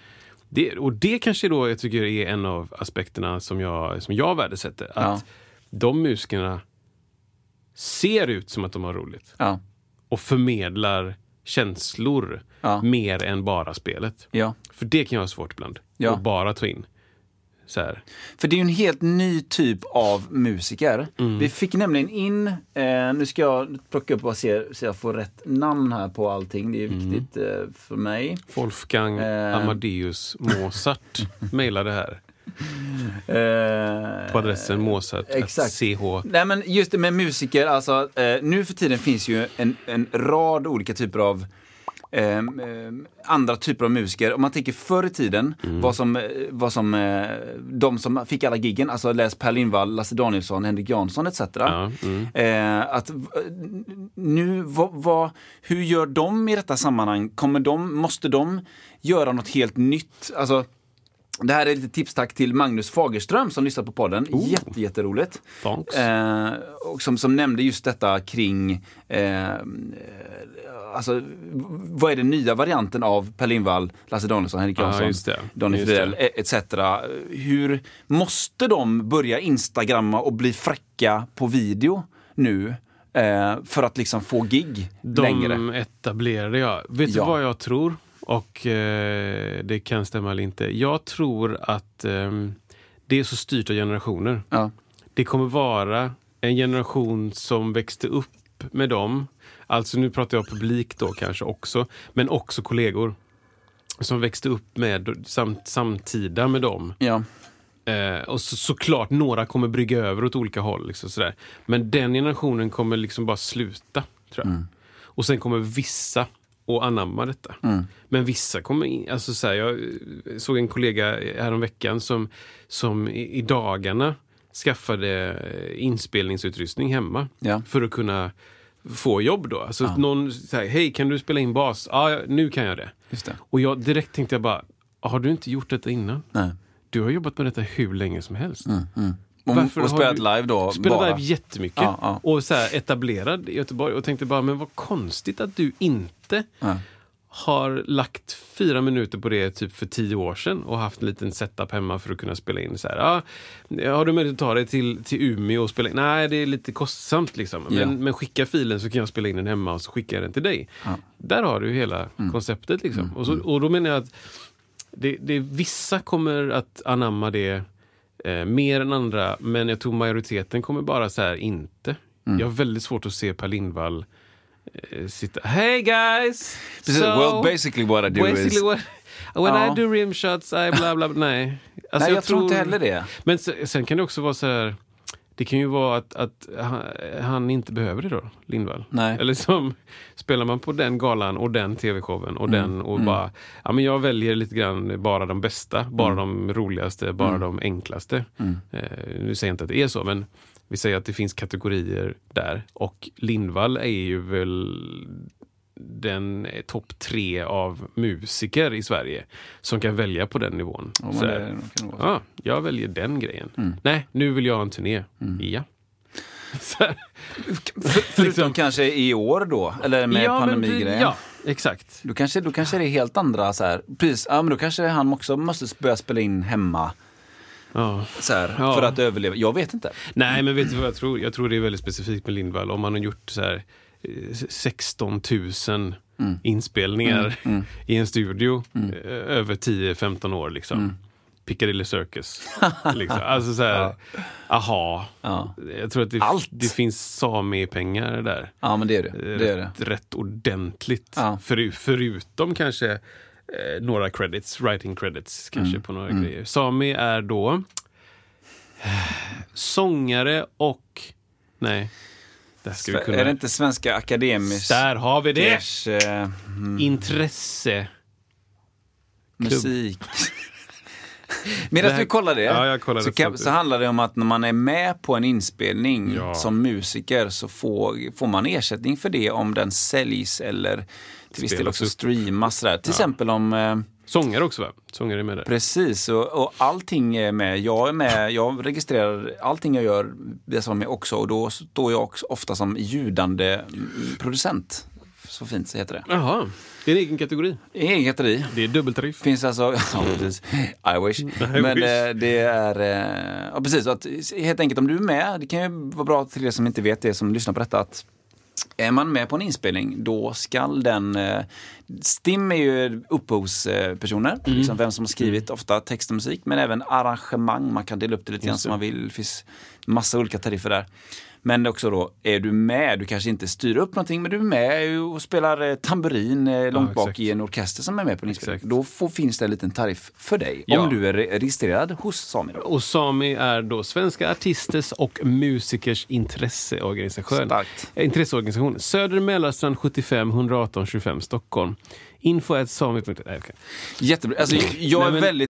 det, och det kanske då jag tycker är en av aspekterna som jag, som jag värdesätter. Att Ja. de musikerna ser ut som att de har roligt. Ja. Och förmedlar känslor Ja. mer än bara spelet. ja. För det kan jag ha svårt ibland. Ja. Att bara ta in. För det är ju en helt ny typ av musiker. Mm. Vi fick nämligen in, eh, nu ska jag plocka upp och se så jag får rätt namn här på allting. Det är Mm. viktigt eh, för mig. Wolfgang Eh. Amadeus Mozart mejlade här på adressen Mozart. exakt. CH. Nej men just det med musiker, alltså eh, nu för tiden finns ju en, en rad olika typer av eh, eh, andra typer av musiker. Om man tänker förr i tiden, Mm. vad som, eh, vad som eh, de som fick alla giggen, alltså läs Per Lindvall, Lasse Danielsson, Henrik Jansson etc. Ja, mm. Eh, att, nu, vad, vad, hur gör de i detta sammanhang? Kommer de, måste de göra något helt nytt? Alltså, det här är lite tipstack till Magnus Fagerström som lyssnar på podden. Jätte, jätteroligt. Thanks. Eh, och som, som nämnde just detta kring eh, Alltså, vad är den nya varianten av Per Lindvall, Lasse Danielsson, Henrik Ja, Jansson. Daniel Just Fridell e- etc. Hur måste de börja instagramma och bli fräcka på video nu? Eh, för att liksom få gig De längre? etablerade jag. Vet Ja. du vad jag tror? Och eh, det kan stämma eller inte. Jag tror att ehm, det är så styrt av generationer. Ja. Det kommer vara en generation som växte upp med dem. Alltså nu pratar jag publik då kanske också. Men också kollegor. Som växte upp med samt, samtida med dem. Ja. Eh, och så, såklart, några kommer brygga över åt olika håll. Liksom, sådär. Men den generationen kommer liksom bara sluta, tror jag. Och sen kommer vissa att anamma detta. Men vissa kommer in, alltså så här, Jag såg en kollega häromveckan som, som i, i dagarna skaffade eh, inspelningsutrustning hemma. Ja. För att kunna få jobb då. Alltså någon säger, hej kan du spela in bas? Ja, ja, nu kan jag det. Det. Och jag direkt tänkte jag bara, har du inte gjort detta innan? Nej. Du har jobbat med detta hur länge som helst. Och, Varför och spelat du- live då? Spelat bara. live jättemycket. Ja, ja. Och så här etablerad i Göteborg. Och tänkte bara, men vad konstigt att du inte Ja. har lagt fyra minuter på det typ för tio år sedan och haft en liten setup hemma för att kunna spela in. Så här, ja, har du möjlighet att ta dig till, till Umeå och spela in? Nej, det är lite kostsamt liksom. Men, Ja. men skicka filen så kan jag spela in den hemma och så skickar jag den till dig. Där har du hela Mm. konceptet. Liksom. Och, så, och då menar jag att det, det, vissa kommer att anamma det eh, mer än andra, men jag tror majoriteten kommer bara så här inte. Mm. Jag har väldigt svårt att se Per Lindvall eh, sitta... Hey guys! Precis, well, basically what I do is- what, when Ja. I do rimshots, I bla bla bla. Nej. Alltså, Nej, jag, tror inte heller det. Men sen, sen kan det också vara så här... Det kan ju vara att, att han, han inte behöver det då, Lindvall. Nej. Eller som, spelar man på den galan och den tv-showen och Mm, den och bara, ja men jag väljer lite grann bara de bästa, bara Mm. de roligaste, bara de enklaste. Eh, nu säger jag inte att det är så, men vi säger att det finns kategorier där. Och Lindvall är ju väl den är topp tre av musiker i Sverige som kan välja på den nivån. Ja, men Så det. Ja, jag väljer den grejen. Mm. Nej, nu vill jag ha en turné. Ja. Så här. Förutom kanske i år då, eller med ja, pandemigrejen. Ja, exakt. Då kanske, då kanske det är helt andra så här, precis, ja men då kanske han också måste börja spela in hemma Ja. så här, Ja. för att överleva. Jag vet inte. Nej, men vet du vad jag tror? Jag tror det är väldigt specifikt med Lindvall. Om man har gjort så här eh, 16 000 Mm. inspelningar i en studio eh, över 10-15 år. Liksom. Mm. Piccadilly Circus. liksom. Alltså så här, aha. Ja. Jag tror att det, Allt. det finns Sami-pengar där. Ja men det är det. det, är det. rätt, rätt ordentligt. Ja. För, förutom kanske eh, några credits, writing credits kanske Mm. på några grejer. Sami är då eh, sångare och... Nej. Kunna... Är det inte Svenska Akademiska Där har vi det! eh, Intresse. musik? Medan här- vi kollar det, Ja, kollar så, kan, så handlar det om att när man är med på en inspelning Ja. som musiker så får, får man ersättning för det om den säljs eller till viss del också upp. streamas. Sådär. Till exempel om eh, Sångare också va? Sångare är med där. Precis, och, och allting är med. Jag är med, jag registrerar allting jag gör, det som är också. Och då står jag också ofta som ljudande producent. Så fint så heter det. Jaha, det är en egen kategori. Egen kategori. Det är dubbeltariff. Finns alltså, ja precis, I wish. Men wish. eh, det är, eh, ja precis, att, helt enkelt om du är med, det kan ju vara bra till er som inte vet det, som lyssnar på detta, att är man med på en inspelning, då skall den... Eh, Stim är ju upphovspersoner, Mm. liksom vem som har skrivit ofta text och musik, men även arrangemang. Man kan dela upp det lite grann som man vill. Det finns massa olika tariffer där. Men också då, är du med, du kanske inte styr upp någonting, men du är med och spelar eh, tamburin eh, långt bak exakt. i en orkester som är med på Exakt. inspelning. Då får, finns det en liten tariff för dig. Ja. Om du är re- registrerad hos Sami. Då. Och Sami är då Svenska artisters och musikers intresseorganisation. Starkt. Eh, Intresseorganisation. Söder Mälarstrand 75 118 25 Stockholm. Info at sami. Nej, okej. Jättebra. Alltså, jag Nej, är men- väldigt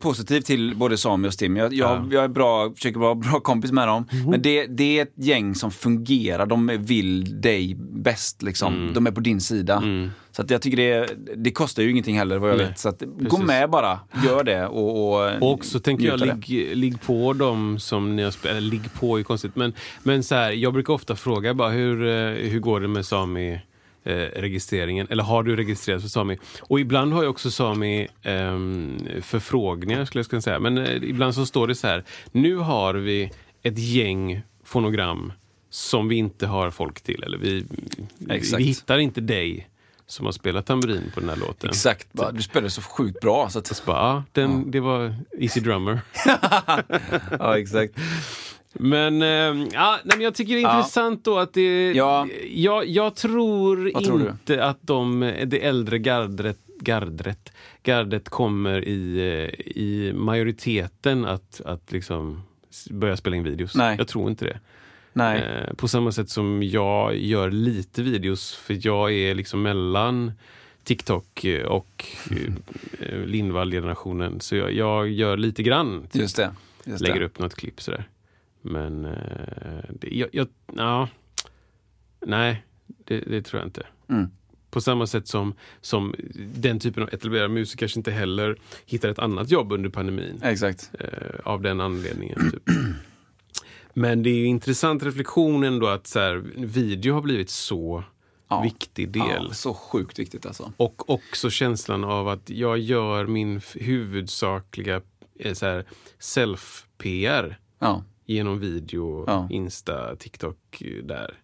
positiv till både Sami och Stim. Jag, jag, Ja. jag är bra, försöker vara bra kompis med dem. Men det, det är ett gäng som fungerar. De vill dig bäst. Liksom. De är på din sida. Så att jag tycker det, det kostar ju ingenting heller vad jag Nej, vet. Så att, gå med bara, gör det. Och, och, Och så tänker jag, ligg, ligg på dem som ni har spelat. Eller ligg på är konstigt. Men, men så här, jag brukar ofta fråga bara hur, eh, hur går det med Sami eh, registreringen? Eller har du registrerat för Sami? Och ibland har jag också Sami ehm, förfrågningar skulle jag kunna säga. Men eh, ibland så står det så här. Nu har vi ett gäng fonogram som vi inte har folk till. Eller vi, vi, vi hittar inte dig som har spelat tamburin på den här låten. Exakt, bara, du spelade så sjukt bra. Så att, bara, ja, den, Det var Easy Drummer. ja, exakt. Men, eh, ja, nej, men jag tycker det är Ja. intressant då att det... Ja. Jag, jag tror Vad tror inte att de, det äldre gardret, gardret, gardet kommer i, eh, i majoriteten att, att liksom börja spela in videos. Nej. Jag tror inte det. Nej. Eh, på samma sätt som jag gör lite videos, för jag är liksom mellan TikTok eh, och eh, Lindvall-generationen. Så jag, jag gör lite grann Just det. Just lägger det. upp något klipp sådär. Men eh, det, jag, jag, ja, nej, det, det tror jag inte. Mm. På samma sätt som, som den typen av etablerade musiker kanske inte heller hittar ett annat jobb under pandemin. Exakt. Eh, av den anledningen. Typ. Men det är ju intressant reflektion ändå att så här, video har blivit så Ja. viktig del. Ja, så sjukt viktigt alltså. Och också känslan av att jag gör min huvudsakliga eh, self-PR Ja. Genom video, Ja. Insta, TikTok eh, där.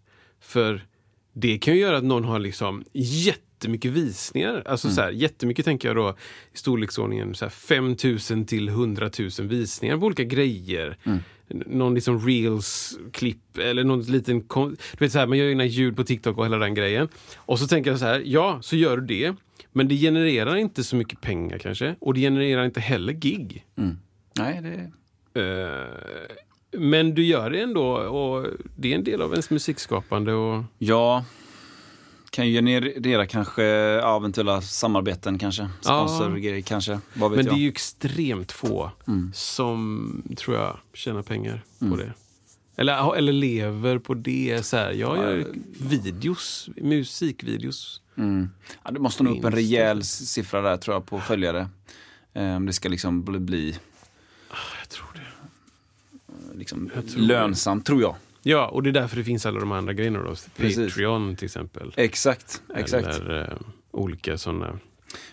För det kan ju göra att någon har liksom jättemycket visningar. Alltså så här, jättemycket tänker jag då i storleksordningen så här 5 000 till 100 000 visningar på olika grejer. N- Någon liksom reels-klipp eller någon liten... Du vet så här, man gör egna ljud på TikTok och hela den grejen. Och så tänker jag så här, ja, så gör du det. Men det genererar inte så mycket pengar kanske. Och det genererar inte heller gig. Nej, det... Eh, men du gör det ändå och det är en del av ens musikskapande. Och, Ja, kan ju generera kanske ja, eventuella samarbeten kanske. Sponsorgrejer kanske. Vad vet men det jag. är ju extremt få som, tror jag, tjänar pengar på det. Eller, eller lever på det. Så här, jag gör videos, musikvideos. Mm. Ja, det måste nog upp en rejäl siffra där tror jag på följare. Om det ska liksom bli, bli Jag tror det. Liksom tror lönsamt, tror jag. Ja, och det är därför det finns alla de andra grejerna då. Precis. Patreon till exempel. Exakt, exakt. Eller eh, olika sådana.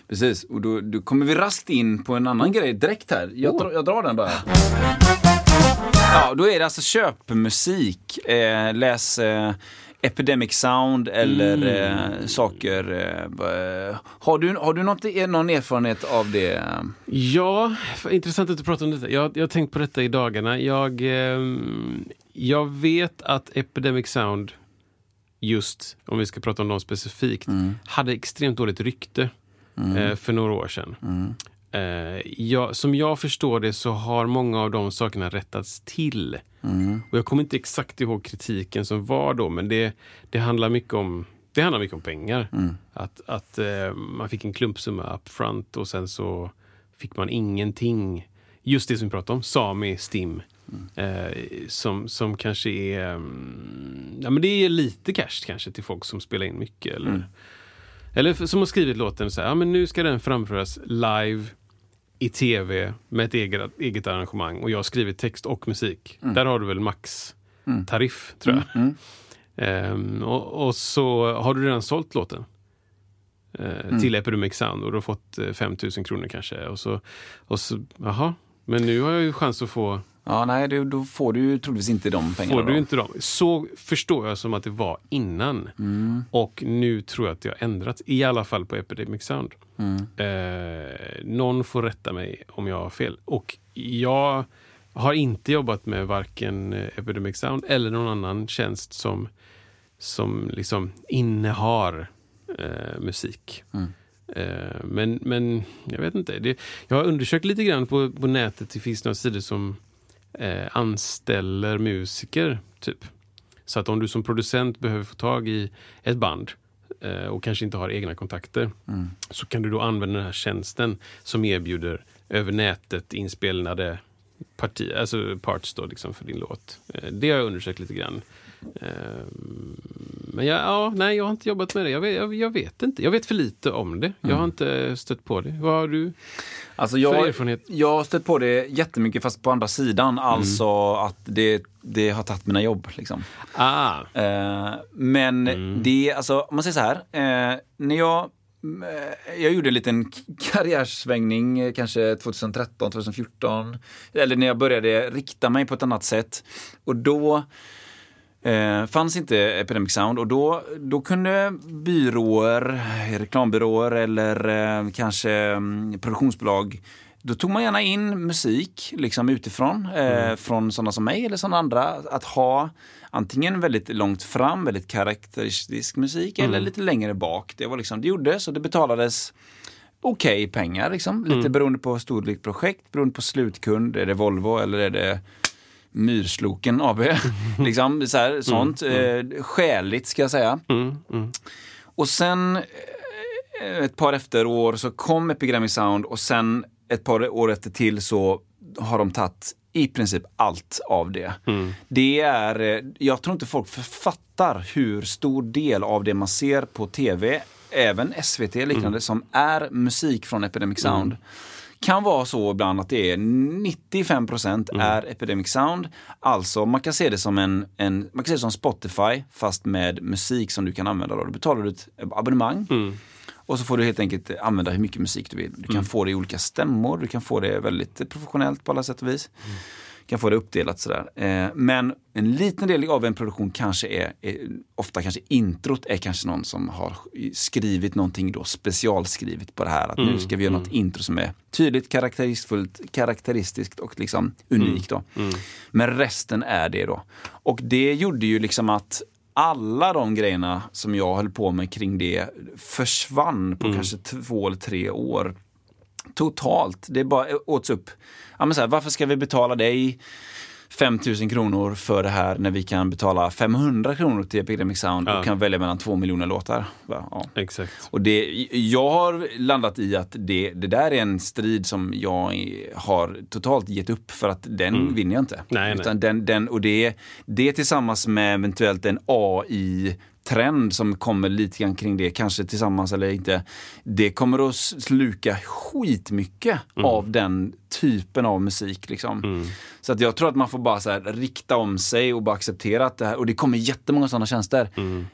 Precis, och då, då kommer vi raskt in på en annan grej direkt här. Jag, drar, jag drar den bara. Ja, då är det alltså köpmusik. Eh, läs eh, Epidemic Sound eller eh, saker. Eh, har du, har du något, eh, någon erfarenhet av det? Ja, intressant att du pratar om detta. Jag, jag har tänkt på detta i dagarna. Jag, ehm, jag vet att Epidemic Sound, just om vi ska prata om dem specifikt, hade extremt dåligt rykte eh, för några år sedan. Eh, jag, som jag förstår det så har många av de sakerna rättats till. Och jag kommer inte exakt ihåg kritiken som var då, men det, det handlar mycket om det handlar mycket om pengar. Att, att eh, man fick en klumpsumma up front och sen så fick man ingenting. Just det som vi pratade om, Sami, Stim. Eh, som, som kanske är... mm, ja, men det är lite cash kanske till folk som spelar in mycket. Eller, eller för- som har skrivit låten så här, ja, men nu ska den framföras live i tv med ett eget, eget arrangemang och jag har skrivit text och musik. Där har du väl max tariff tror jag. Ehm, och, och så har du redan sålt låten eh, till Epidemic Sound och du har fått eh, 5 000 kronor kanske. Och så, och så, jaha, men nu har jag ju chans att få Ja, nej, det, då får du ju troligtvis inte de pengarna. Får du då. inte dem? Så förstår jag som att det var innan. Mm. Och nu tror jag att det har ändrats. I alla fall på Epidemic Sound. Mm. Eh, någon får rätta mig om jag har fel. Och jag har inte jobbat med varken eh, Epidemic Sound eller någon annan tjänst som, som liksom innehar eh, musik. Eh, men, men jag vet inte. Det, jag har undersökt lite grann på, på nätet. Det finns några sidor som eh, anställer musiker, typ. Så att om du som producent behöver få tag i ett band eh, och kanske inte har egna kontakter så kan du då använda den här tjänsten som erbjuder över nätet inspelade parti, alltså parts då, liksom för din låt. Eh, det har jag undersökt lite grann. Eh, men jag, ja, nej, jag har inte jobbat med det. Jag vet, jag, jag vet inte. Jag vet för lite om det. Jag har inte stött på det. Vad har du? Alltså För jag, erfarenhet. jag har stött på det jättemycket fast på andra sidan. Alltså att det, det har tagit mina jobb. Liksom. Ah, Eh, men det, alltså om man säger så här. Eh, när jag, eh, jag gjorde en liten karriärsvängning eh, kanske 2013, 2014. Eller när jag började rikta mig på ett annat sätt. Och då Eh, fanns inte Epidemic Sound och då, då kunde byråer, reklambyråer eller eh, kanske mm, produktionsbolag då tog man gärna in musik liksom utifrån, eh, från sådana som mig eller sådana andra. Att ha antingen väldigt långt fram, väldigt karaktäristisk musik eller lite längre bak. Det, var liksom, det gjordes och det betalades okej pengar. Liksom. Lite beroende på storlek projekt, beroende på slutkund. Är det Volvo eller är det Myrsloken AB? liksom, så här, sånt. Eh, skäligt ska jag säga. Och sen eh, ett par efter år så kom Epigrammy Sound och sen ett par år efter till så har de tagit i princip allt av det. Det är, eh, jag tror inte folk författar hur stor del av det man ser på tv, även SVT liknande, som är musik från Epidemic Sound. Kan vara så ibland att det är 95% är Epidemic Sound. Alltså man kan se det som en, en man kan se det som Spotify fast med musik som du kan använda. Då, då betalar du ett abonnemang. Och så får du helt enkelt använda hur mycket musik du vill. Du kan få det i olika stämmor, du kan få det väldigt professionellt på alla sätt och vis. Du kan få det uppdelat sådär. Eh, men en liten del av en produktion kanske är, är, ofta kanske introt är kanske någon som har skrivit någonting då specialskrivet på det här. Att nu ska vi göra något intro som är tydligt, karaktäristiskt, karaktäristiskt och liksom unikt då. Men resten är det då. Och det gjorde ju liksom att alla de grejerna som jag höll på med kring det försvann på kanske två eller tre år. Totalt. Det bara åts upp. Ja, men så här, varför ska vi betala dig 5 000 kronor för det här när vi kan betala 500 kronor till Epidemic Sound Ja. och kan välja mellan två miljoner låtar? Ja. exakt. Och det, jag har landat i att det, det där är en strid som jag har totalt gett upp för att den vinner jag inte. Mm. Nej, nej. Utan Den, den, och det, det tillsammans med eventuellt en AI trend som kommer lite grann kring det, kanske tillsammans eller inte. Det kommer att sluka skitmycket av den typen av musik. Liksom. Så att jag tror att man får bara så här, rikta om sig och bara acceptera att det här, och det kommer jättemånga sådana tjänster.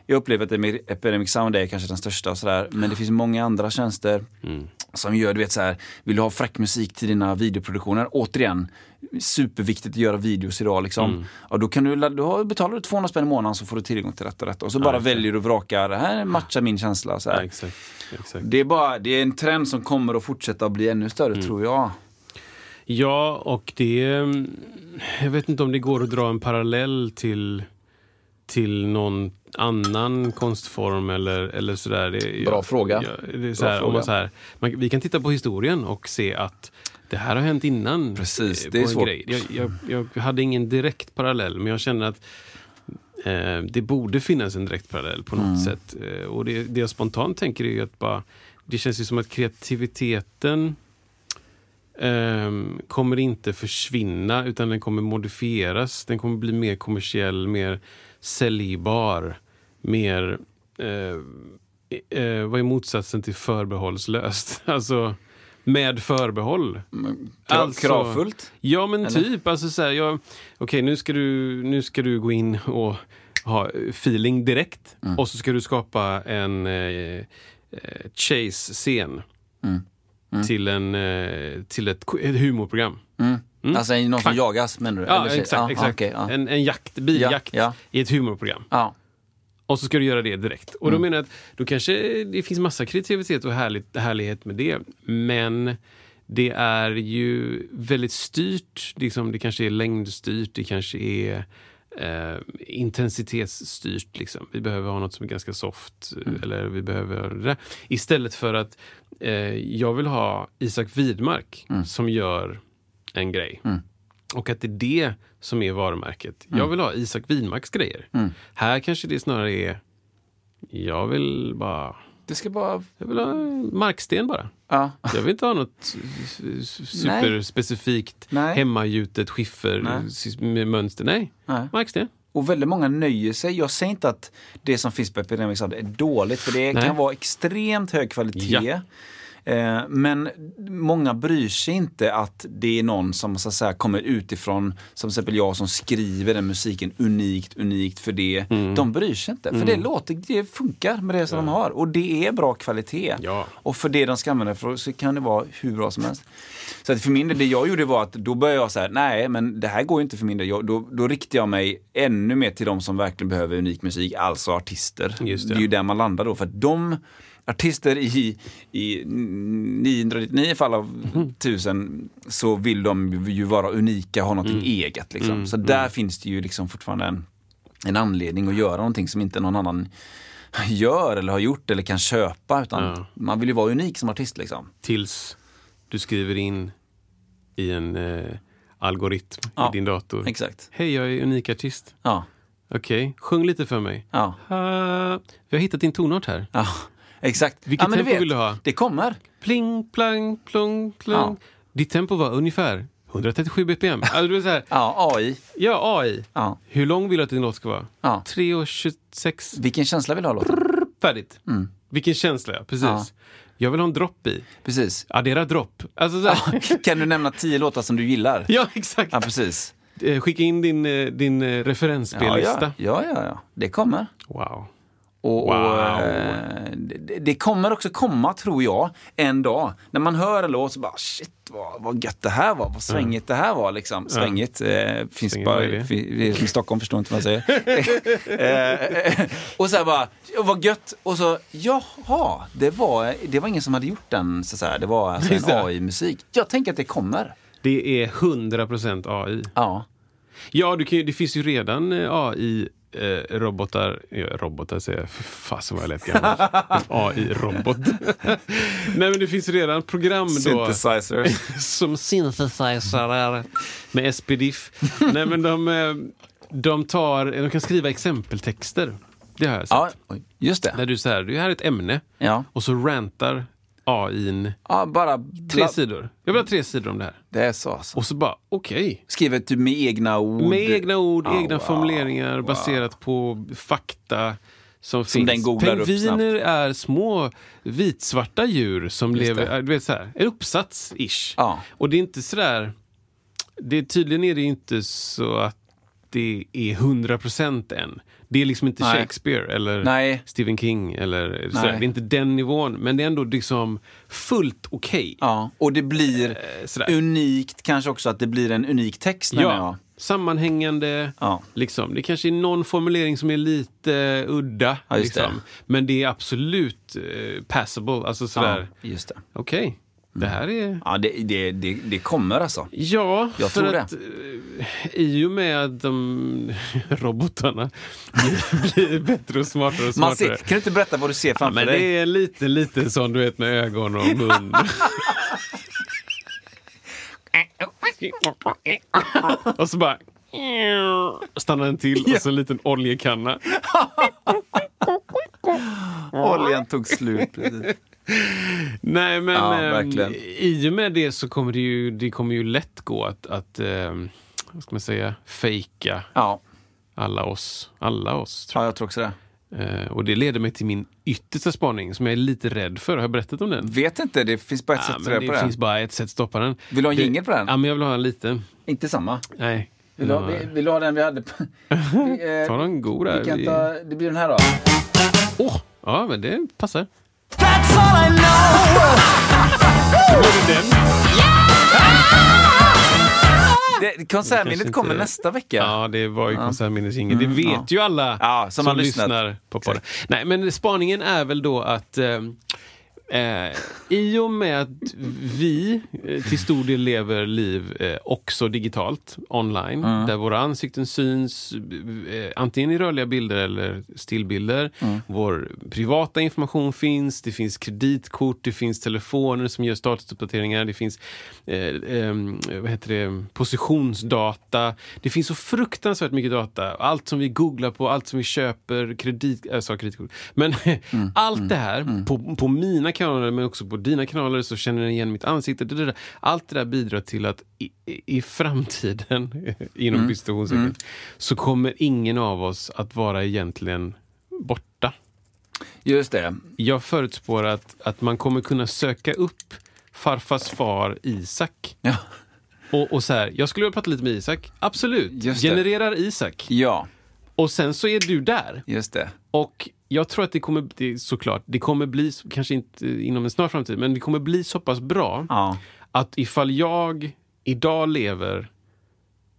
Jag upplever att Emi- Epidemic Sound är kanske den största och sådär, men det finns många andra tjänster som gör, du vet så här, vill du ha fräck musik till dina videoproduktioner? Återigen, superviktigt att göra videos idag liksom. Ja, då kan du, har, betalar du 200 spänn i månaden så får du tillgång till detta och detta. Och så bara exakt. väljer du och vrakar, det här matchar min känsla. Så. Ja, exakt. exakt. Det är bara, det är en trend som kommer att fortsätta att bli ännu större tror jag. Ja, och det... Jag vet inte om det går att dra en parallell till, till någon annan konstform eller, eller sådär. Det, Bra jag- fråga. jag- det är så Bra om man så här, man, vi kan titta på historien och se att det här har hänt innan. Precis, eh, det är svårt. Jag, jag, hade ingen direkt parallell, men jag känner att eh, det borde finnas en direkt parallell på något Mm. sätt. Eh, och det, det jag spontant tänker är att bara, det känns ju som att kreativiteten ehm, kommer inte försvinna utan den kommer modifieras. Den kommer bli mer kommersiell, mer säljbar, mer... Eh, eh, vad är motsatsen till förbehållslöst? Alltså med förbehåll. Krav, kravfullt. Ja, men Eller? typ. Alltså, så här, jag, okej, nu, ska du, nu ska du gå in och ha feeling direkt. Mm. Och så ska du skapa en eh, eh, chase-scen. Mm. Till, en, eh, till ett, ett humorprogram. Alltså någon som jagas menar du? Ja, Eller- exakt. ja, exakt. okej, ja. En, en jakt, biljakt Ja, i ett humorprogram. ja. Och så ska du göra det direkt. Och då Mm. menar jag att då kanske det finns massa kreativitet och härligt, härlighet med det. Men det är ju väldigt styrt. Liksom, det kanske är längdstyrt, det kanske är eh, intensitetsstyrt. Liksom. Vi behöver ha något som är ganska soft. Mm. Eller vi behöver det. Istället för att eh, jag vill ha Isak Widmark Mm. som gör en grej. Och att det är det som är varumärket. Mm. Jag vill ha Isak Widmarks grejer. Här kanske det snarare är, jag vill bara, Det ska bara... jag vill ha marksten bara. Ja. Jag vill inte ha något superspecifikt Nej. hemmagjutet skiffer Nej. s- med mönster. Nej, Nej. marksten. Och väldigt många nöjer sig. Jag säger inte att det som finns på Epidemic Sound är dåligt, för det Nej. kan vara extremt hög kvalitet. Ja. Eh, Men många bryr sig inte att det är någon som så att säga, kommer utifrån, som till exempel jag som skriver den musiken unikt, unikt för det. Mm. De bryr sig inte, för det låter, det funkar med det som de har. Och det är bra kvalitet. Ja. Och för det de ska använda för så kan det vara hur bra som helst. Så att för min del, det jag gjorde var att då började jag säga, nej men det här går ju inte för min del. Jag, då, då riktar jag mig ännu mer till de som verkligen behöver unik musik, alltså artister. Det. det är ju där man landar då, för de artister i, i 999 fall av Mhm. tusen så vill de ju vara unika, ha någonting Mm. eget. Liksom. Så där finns det ju liksom fortfarande en, en anledning att göra någonting som inte någon annan gör eller har gjort eller kan köpa. Utan Ja. Man vill ju vara unik som artist. Liksom. Tills du skriver in i en eh, algoritm Ja, i din dator. Exakt. Hej, jag är unik artist. Ja. Okej, sjung lite för mig. Ja. Ha, vi har hittat din tonart här. ja. Exakt. Vilket ja, du tempo vet, vill du ha? Det kommer. Pling, plang, plong, plong. Ja. Ditt tempo var ungefär 137 bpm. Alltså, så Ja, AI. ja, AI. Ja. Hur lång vill du att din låt ska vara? Ja. 3.26. Vilken känsla vill du ha låten? Färdigt. Vilken känsla, ja. Precis. Mm. Ja. Jag vill ha en dropp i. Precis. Addera dropp. Alltså, så här. Kan du nämna tio låtar som du gillar? ja, exakt. Ja, precis. Eh, Skicka in din, eh, din eh, Ja, referensspellista. ja, ja, ja. Det kommer. Wow. Och, Wow. och, eh, det, det kommer också komma, tror jag, en dag. När man hör en låt så bara shit vad, vad gött det här var, vad svängigt det här var. Liksom. Svängigt eh, finns Svängigt, bara, i Stockholm, förstår inte vad jag säger. eh, och så här bara, vad gött. Och så, jaha, det var, det var ingen som hade gjort den, så att säga. det var alltså en. AI-musik. Jag tänker att det kommer. Det är 100% AI. Ja. Ja, du kan, det finns ju redan eh, AI-robotar. Ja, robotar säger jag. Fasen vad jag lät gammal. AI-robot. Nej, men det finns redan program då. Synthesizer. som synthesizer med SPDIF. Nej, men de, eh, de, tar, de kan skriva exempeltexter. Det har jag sett. ja, just det. När du säger, du här är ett ämne Ja. och så rantar AIn ja, bara... tre sidor. Jag vill ha tre sidor om det här. Det är så alltså. Och så bara, okej. Skriver typ med egna ord. Med egna ord, Ja, egna wow, formuleringar wow. baserat på fakta. som, Som finns. Pingviner är små vitsvarta djur som Just lever, det. äh, du vet så här, en uppsats-ish. Ja. Och det är inte sådär, det, tydligen är det inte så att det är 100% än. Det är liksom inte Nej. Shakespeare eller Nej. Stephen King eller. Nej. Det är inte den nivån, men det är ändå liksom fullt okej. Ja, och det blir Eh, unikt kanske också att det blir en unik text menar jag. sammanhängande. Ja. Liksom. Det kanske är någon formulering som är lite udda. Ja, liksom. det. Men det är absolut eh, passable. Alltså sådär, Ja, just det. okej, det här är... Ja, det, det, det, det kommer alltså. Ja, Jag för att eh, i och med att de robotarna blir, blir bättre och smartare och smartare. ser, kan du inte berätta vad du ser Ja, framför men dig? det är lite, lite sån du vet med ögon och mun. och så bara stannar den till och så en liten oljekanna. Oljan tog slut. Precis. Nej, men Ja, ehm, verkligen. i och med det så kommer det ju, det kommer ju lätt gå att, att ehm, vad ska man säga, fejka Ja, alla oss. Alla oss, tror ja, jag tror också det. jag. Eh, och det leder mig till min yttersta spaning som jag är lite rädd för. Har jag berättat om den? Vet inte, det finns bara ett Ja, sätt att det på det. finns bara ett sätt att stoppa den. Vill du ha en jingel på den? Ja, men jag vill ha en liten. Inte samma. Nej. Vill du, ha, Ja. vill, ha den vi hade. Vi, eh, Ta någon god där. vi kan Vi- ta, det blir den här då. Åh! Ja, men det passar. Det, kanske konsertminnet inte- kommer nästa vecka. Ja, det var ju konsertminnesjingel. Det vet ja. ju alla Ja, som har lyssnat. lyssnar på podden. Nej, men spaningen är väl då att eh, eh, i och med att vi eh, till stor del lever liv eh, också digitalt, online, där våra ansikten syns eh, antingen i rörliga bilder eller stillbilder. Vår privata information finns, det finns kreditkort, det finns telefoner som gör statusuppdateringar, det finns eh, eh, vad heter det, positionsdata. Det finns så fruktansvärt mycket data. Allt som vi googlar på, allt som vi köper, kredit, jag sa kreditkort. Men allt det här på, på mina kanaler men också på dina kanaler så känner den igen mitt ansikte. Det där. Allt det där bidrar till att i, i framtiden, inom mm. så kommer ingen av oss att vara egentligen borta. Just det. Jag förutspår att, att man kommer kunna söka upp farfars far Isak. Ja. Och, och så här, jag skulle vilja prata lite med Isak. Absolut. Genererar Isak. ja, Och sen så är du där. just det. Och jag tror att det kommer, det, såklart, det kommer bli, kanske inte inom en snar framtid, men det kommer bli så pass bra Ja. att ifall jag idag lever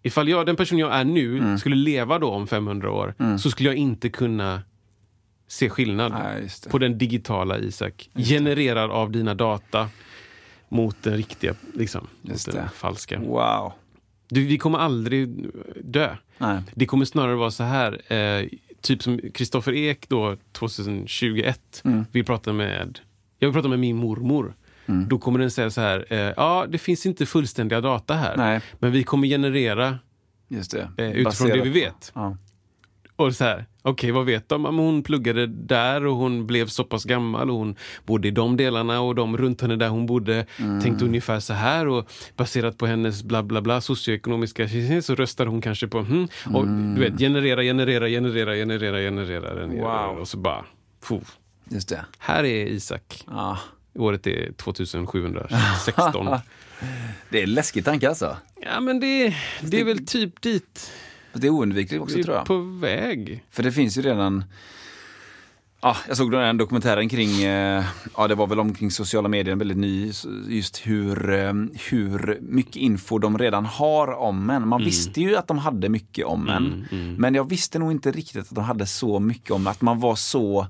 Ifall jag, den person jag är nu Mm. skulle leva då om 500 år så skulle jag inte kunna se skillnad Nej, på den digitala Isak. Genererad av dina data mot den riktiga, liksom. Just mot den det. falska. Wow. Du, vi kommer aldrig dö. Nej. Det kommer snarare vara så här, eh, typ som Kristoffer Ek då 2021 Mm. vill prata med, jag vill prata med min mormor. Mm. Då kommer den säga så här, eh, ja det finns inte fullständiga data här. Nej. Men vi kommer generera Just det. eh, utifrån Baserat det vi vet. Ja. Och så här, okej vad vet de? Men Hon pluggade där och hon blev så pass gammal och hon bodde i de delarna och de runt henne där hon bodde Mm. tänkte ungefär så här och baserat på hennes bla bla bla socioekonomiska så röstade hon kanske på hmm, och du vet generera, generera, generera, generera, generera, generera Wow. och så bara puh. Just det. Här är Isak. Ja. Året är 2716. Det är läskig tanke alltså. ja men det, det är väl typ dit Det är oundvikligt också vi tror jag. på väg. För det finns ju redan Ja, jag såg den dokumentären kring, eh, ja det var väl omkring sociala medier, väldigt ny, just hur, eh, hur mycket info de redan har om en. Man visste ju att de hade mycket om en, men jag visste nog inte riktigt att de hade så mycket om att man var så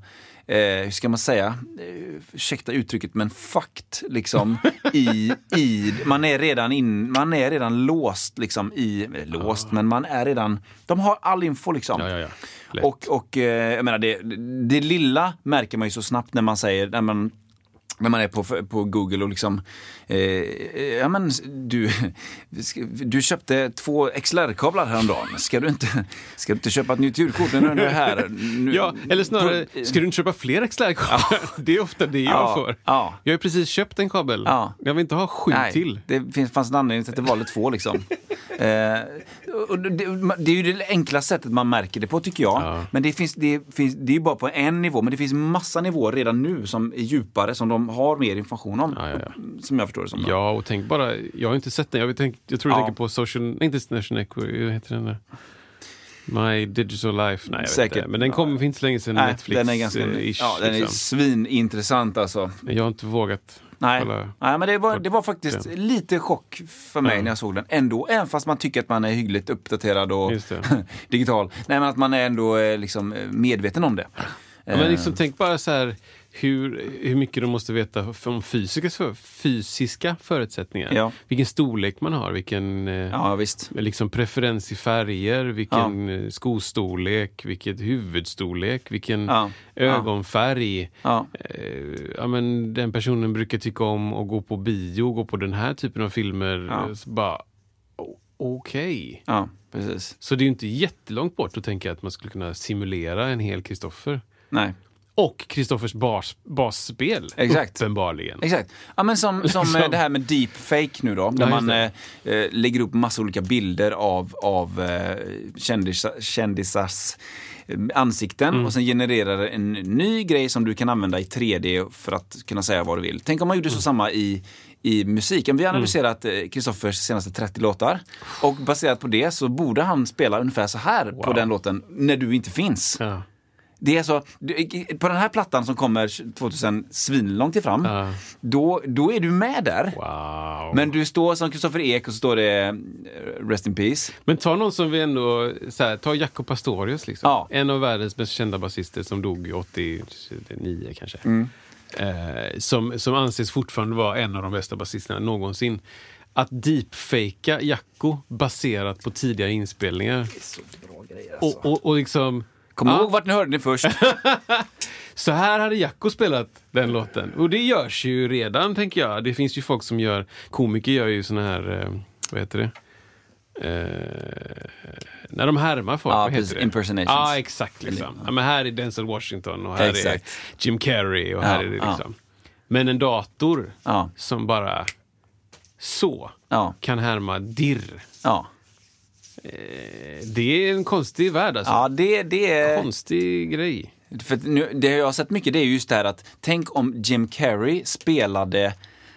eh, hur ska man säga, eh, ursäkta uttrycket, men fucked liksom i, i, man är redan in, man är redan låst liksom i, låst, men man är redan, de har all info liksom. Ja, ja, ja. Och, och eh, jag menar, det, det lilla märker man ju så snabbt när man säger, när man när man är på, på Google och liksom, eh, ja men du, du köpte två XLR-kablar häromdagen. Ska du inte, ska du inte köpa ett nytt ljudkort när du är här? Nu, Ja, eller snarare, på- ska du inte köpa fler XLR-kablar? Det är ofta det jag Ja, får. ja. Jag har ju precis köpt en kabel. Ja. Jag vill inte ha sju Nej, till. det finns, fanns en anledning till att det var två liksom. Eh, och det, det är ju det enkla sättet man märker det på tycker jag. Men det, finns, det, finns, det är ju bara på en nivå, men det finns massa nivåer redan nu som är djupare, som de har mer information om. Ja, ja, ja. Som jag förstår det som. Ja, och tänk bara, jag har inte sett den. Jag, tänk, jag tror du Ja. tänker på Social, inte National Equity, vad heter den där? My Digital Life, nej jag Säkert. vet inte. Men den kom inte så länge sedan, Netflix den är ganska, ish, ja, den är liksom. svinintressant alltså. Jag har inte vågat Nej. Nej men det var, det var faktiskt lite chock för mig när jag såg den ändå. Även fast man tycker att man är hyggligt uppdaterad och det. digital. Nej men att man är ändå eh, liksom eh, medveten om det. Ja, men liksom, tänk bara så här hur, hur mycket de måste veta om fysiska, fysiska förutsättningar. Ja. Vilken storlek man har, vilken eh, Ja visst. liksom preferens i färger, vilken eh, skostorlek, vilken huvudstorlek, vilken Ja. ögonfärg. Ja. Eh, ja, men den personen brukar tycka om att gå på bio, gå på den här typen av filmer. Ja. Så bara, okej. Ja, precis. Så det är inte jättelångt bort att tänka att man skulle kunna simulera en hel Kristoffer. Nej. Och Kristoffers bas, basspel, Exakt. uppenbarligen. Exakt. Ja, men som, som Liksom. eh, det här med deepfake nu då. Där Ja, man eh, eh, lägger upp massa olika bilder av, av eh, kändisar, kändisars eh, ansikten Mm. och sen genererar en ny grej som du kan använda i 3D för att kunna säga vad du vill. Tänk om man gjorde Mm. så samma i i musiken. Vi har analyserat Kristoffers senaste 30 låtar och baserat på det så borde han spela ungefär så här på Wow. den låten när du inte finns. Ja. Det är så, på den här plattan som kommer 2000 svinlångt ifram, Ja. då, då är du med där. Wow. Men du står som Kristoffer Ek och så står det eh, Rest in Peace. Men ta någon som vi ändå, så här, ta Jaco Pastorius liksom. Ja. En av världens mest kända basister som dog 89 kanske. Mm. Eh, som, som anses fortfarande vara en av de bästa basisterna någonsin. Att deepfaka Jacko baserat på tidigare inspelningar. Och, och, och liksom... Kom Ja. ihåg vart ni hörde det först. Så här hade Jacko spelat den låten. Och det görs ju redan, tänker jag. Det finns ju folk som gör... Komiker gör ju såna här... Eh, vad heter det? Eh, när de härmar folk, Ja, vad heter? Impersonations. Ja, exakt. Liksom. Ja, men här är Denzel Washington och här Exakt. är Jim Carrey och här Ja, är det ja. liksom... Men en dator Ja. som bara så Ja, kan härma dirr. ja. Eh, Det är en konstig värld alltså. ja det, det är... Konstig grej. För nu, det jag har sett mycket det är just det här att tänk om Jim Carrey spelade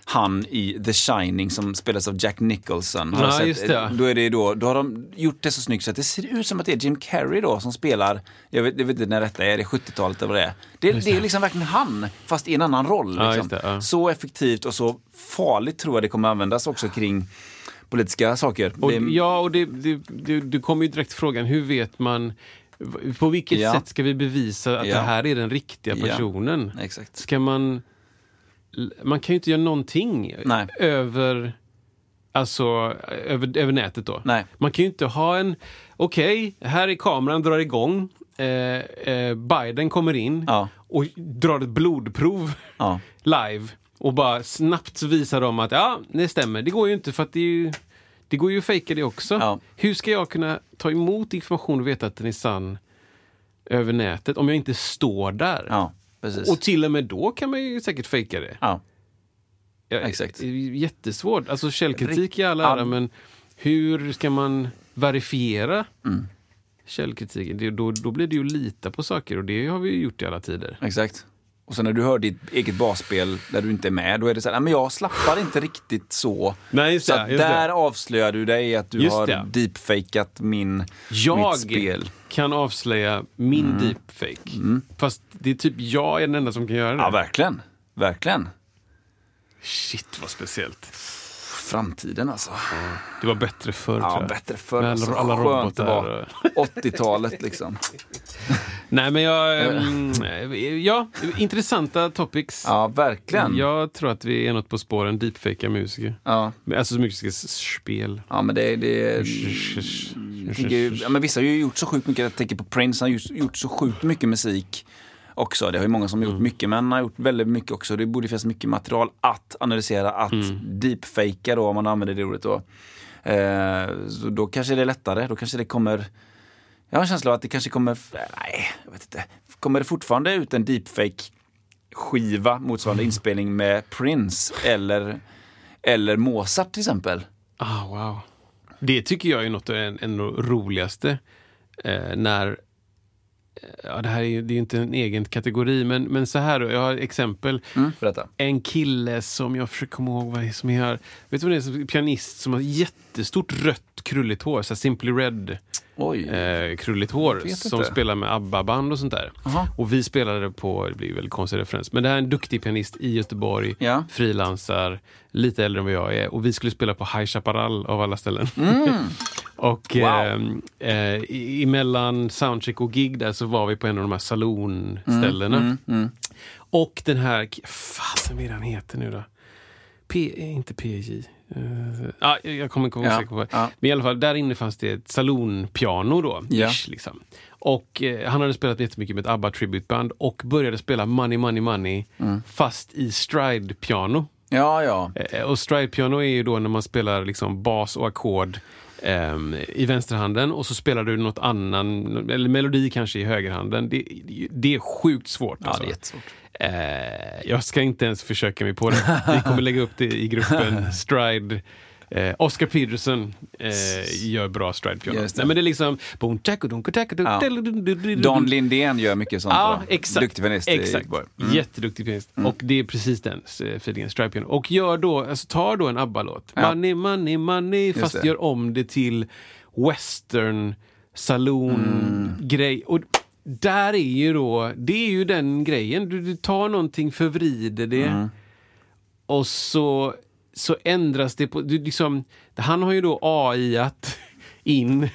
han i The Shining som spelas av Jack Nicholson. Har Ja, sett? det. Då, är det då, då har de gjort det så snyggt så att det ser ut som att det är Jim Carrey då som spelar, jag vet, jag vet inte när detta är, är det 70-talet eller vad det är? Det, det är liksom verkligen han, fast i en annan roll. Ja, Liksom. just det, ja. Så effektivt och så farligt tror jag det kommer användas också kring politiska saker. Och, Det- Ja, och det, det, det, det kommer ju direkt frågan, hur vet man på vilket Ja. sätt ska vi bevisa att Ja. det här är den riktiga Ja. personen? Exakt. Ska man... Man kan ju inte göra någonting Nej. över Alltså över, över nätet då. Nej. Man kan ju inte ha en, okej, här är kameran, drar igång. Eh, eh, Biden kommer in Ja. och drar ett blodprov Ja. live och bara snabbt visar dem att ja, det stämmer. Det går ju inte för att det är ju det går ju att fejka det också. Ja. Hur ska jag kunna ta emot information och veta att den är sann över nätet om jag inte står där? Ja. Och till och med då kan man ju säkert fejka det. ja. Ja, Exakt. Jättesvårt. Alltså källkritik i all ära, men hur ska man verifiera Mm. källkritiken? Det, då, då blir det ju att lita på saker och det har vi ju gjort i alla tider. Exakt. Och sen när du hör ditt eget basspel där du inte är med, då är det så här, "Nej, men jag slappar inte riktigt så. Nej, just så det, just det. där avslöjar du dig att du Just har det. deepfakat min, Jag mitt spel. kan avslöja min deepfake. Fast det är typ jag är den enda som kan göra det. Ja, verkligen. Verkligen. Shit vad speciellt. Framtiden alltså. Det var bättre förr Ja, bättre förr. Med Alltså, alla det robotar. var. och- 80-talet liksom. Nej men jag... mm, ja, intressanta topics. Ja, verkligen. Jag tror att vi är något på spåren deepfakea musiker. Ja, Alltså musiska spel. ja men det... det tänker, ja, men vissa har ju gjort så sjukt mycket. Jag tänker på Prince, han har gjort så sjukt mycket musik också. Det har ju många som har gjort mycket, men han har gjort väldigt mycket också. Det borde finnas mycket material att analysera, att deepfakea då, om man använder det ordet då. Eh, så då kanske det är lättare. Då kanske det kommer... Jag har en känsla av att det kanske kommer... Nej, jag vet inte. Kommer det fortfarande ut en deepfake skiva motsvarande inspelning med Prince eller, eller Mozart till exempel? Ah, wow. Det tycker jag är något av en, en av de roligaste. Eh, när Ja, det här är ju det är inte en egen kategori, men, men så här då, jag har exempel. Berätta. En kille som jag försöker komma ihåg vad som är. Vet du vad det är? Som pianist som har jättestort rött krulligt hår, så Simply Red eh, krulligt hår som inte. spelar med ABBA-band och sånt där. Aha. Och vi spelade på, det blir väldigt konstig referens, men det här är en duktig pianist i Göteborg, Ja. frilansar, lite äldre än vad jag är. Och vi skulle spela på High Chaparral av alla ställen. och Mm. Wow. ehm, eh, i- emellan soundcheck och gig där så var vi på en av de här salonställena. Mm, Och den här, fasen vad är han heter nu då? P, inte PJ. Uh, ah, jag kommer inte ihåg. Ja, säkert på det. ja. Men i alla fall, där inne fanns det ett salonpiano då. Ja. Ish, liksom. Och eh, han hade spelat jättemycket med ett ABBA tributeband och började spela Money Money Money Mm. fast i stride-piano. Ja, ja. Eh, och stride-piano är ju då när man spelar liksom bas och ackord ehm, i vänsterhanden och så spelar du något annan, eller melodi kanske i högerhanden. Det, det är sjukt svårt. Ja, alltså. det är jättesvårt. Eh, jag ska inte ens försöka mig på det. Vi kommer lägga upp det i gruppen Stride. Eh, Oscar Peterson eh, gör bra stride-piano. Just. Nej, men det är liksom... Ja. Don Lindén gör mycket sånt. Ja, då. exakt. Duktig pianist exakt. Mm. Jätteduktig pianist. Och det är precis den feelingen, stride-piano. Och gör då, alltså, tar då en ABBA-låt, Ja. Money, money, money, fast det. gör om det till western, saloon-grej. Och där är ju då, det är ju den grejen. Du, du tar någonting, förvrider det och så, så ändras det på... Du, liksom, han har ju då AI-at in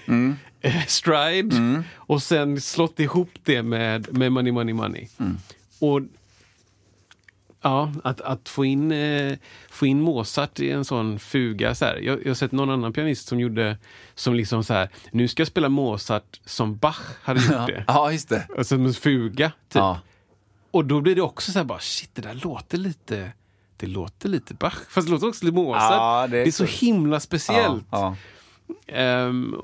eh, stride och sen slått ihop det med, med money, money, money. Och Ja, att, att få, in, eh, få in Mozart i en sån fuga. Så här. Jag, jag har sett någon annan pianist som gjorde som liksom så här, nu ska jag spela Mozart som Bach hade gjort det. Ja, just det. Alltså som en fuga, typ. Ja. Och då blir det också så här bara, shit det där låter lite, det låter lite Bach. Fast det låter också lite Mozart. Ja, det det, är är så så. himla speciellt. Ja, Ehm,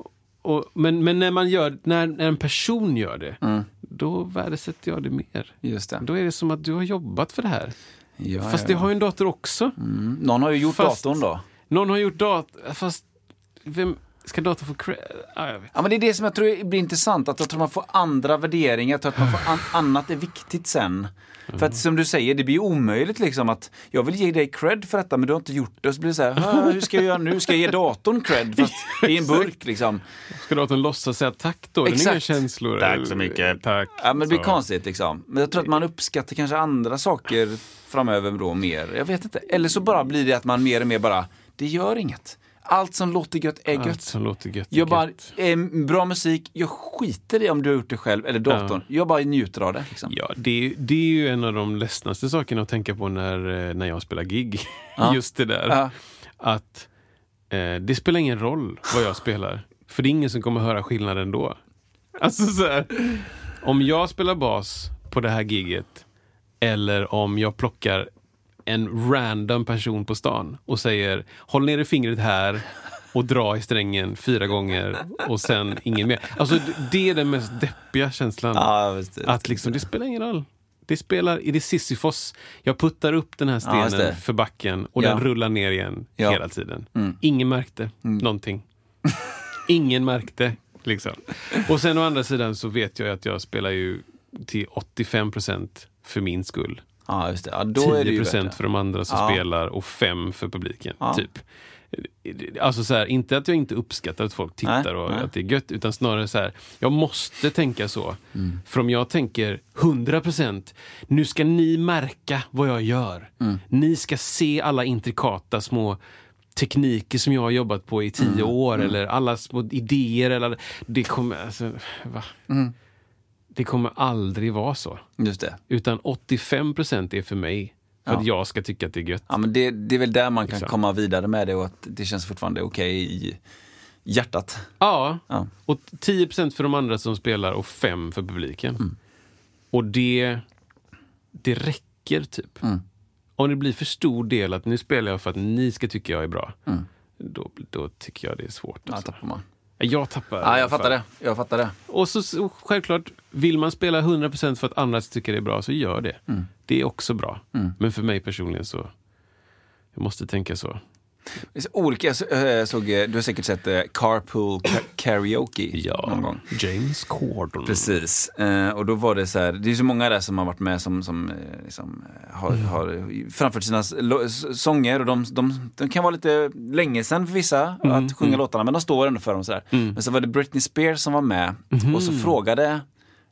och, men, men när man gör, när, när en person gör det, då värdesätter jag det mer. ja, just det. Då är det som att du har jobbat för det här. Ja, Fast ja, det ja. har ju en dator också. Mm. Någon har ju gjort Fast- datorn då. Någon har gjort dator, fast vem ska datorn få cred? Ah. Ja, men det är det som jag tror blir intressant, att jag tror man får andra värderingar, jag tror att man får an annat är viktigt sen. För att som du säger, det blir omöjligt liksom att jag vill ge dig cred för detta men du har inte gjort det. Och så blir det så här, "Ah, hur ska jag göra nu? Ska jag ge datorn cred? Fast det är en burk liksom. Ska datorn låtsas säga tack då? Den har inga Exakt. känslor. Tack så mycket. Tack. Ja, men det blir Så. konstigt liksom. Men jag tror att man uppskattar kanske andra saker framöver då mer. Jag vet inte. Eller så bara blir det att man mer och mer bara, det gör inget. Allt som låter gött är Allt gött. som låter gött. Jag bara, eh, bra musik, jag skiter i om du har gjort det själv eller datorn. Jag bara njuter av det. Liksom. Ja, det, är- det är ju en av de ledsnaste sakerna att tänka på när, eh, när jag spelar gig. Ja. Just det där. Ja. Att eh, det spelar ingen roll vad jag spelar. För det är ingen som kommer höra skillnaden då. Alltså så här, om jag spelar bas på det här giget eller om jag plockar en random person på stan och säger håll ner fingret här och dra i strängen fyra gånger och sen ingen mer. Alltså det är den mest deppiga känslan. Ja, visst. Att liksom, det spelar ingen roll. Det spelar, är det Sisyfos? Jag puttar upp den här Ja, stenen det. för backen och Ja. den rullar ner igen Ja. Mm. hela tiden. Ingen märkte någonting. Ingen märkte. Liksom. Och sen å andra sidan så vet jag att jag spelar ju till 85 procent för min skull. Ja, just det. Ja, då är det 10 ju procent värt det. för de andra som Ja. spelar och 5 för publiken. Ja. Typ. Alltså så här, inte att jag inte uppskattar att folk tittar Nej, och nej. att det är gött, utan snarare så här, jag måste tänka så. Mm. För om jag tänker 100% nu ska ni märka vad jag gör. Mm. Ni ska se alla intrikata små tekniker som jag har jobbat på i Mm. tio år eller alla små idéer. Eller, det kommer, alltså, va? Det kommer aldrig vara så. Just det. Utan 85% är för mig. För Ja. att jag ska tycka att det är gött. Ja, men det, det är väl där man kan Exakt. komma vidare med det och att det känns fortfarande okej i hjärtat. Ja, Ja. och 10% för de andra som spelar och 5 för publiken. Mm. Och det, det räcker typ. Mm. Om det blir för stor del att nu spelar jag för att ni ska tycka jag är bra. Mm. Då, då tycker jag det är svårt. Ja, Alltså. man. Jag tappar. Ja, jag fattar det. Jag fattar det. Och så, så självklart, vill man spela 100% för att andra tycka det är bra, så gör det. Mm. Det är också bra. Men för mig personligen så, jag måste tänka så. Olika, jag eh, såg, eh, du har säkert sett eh, Carpool Ka- Karaoke någon gång. James Corden. Precis. Och då var det så här, det är så många där som har varit med som, som liksom, har, har framfört sina sånger och de, de, de kan vara lite länge sedan för vissa att sjunga låtarna men de står ändå för dem sådär. Men så var det Britney Spears som var med och så frågade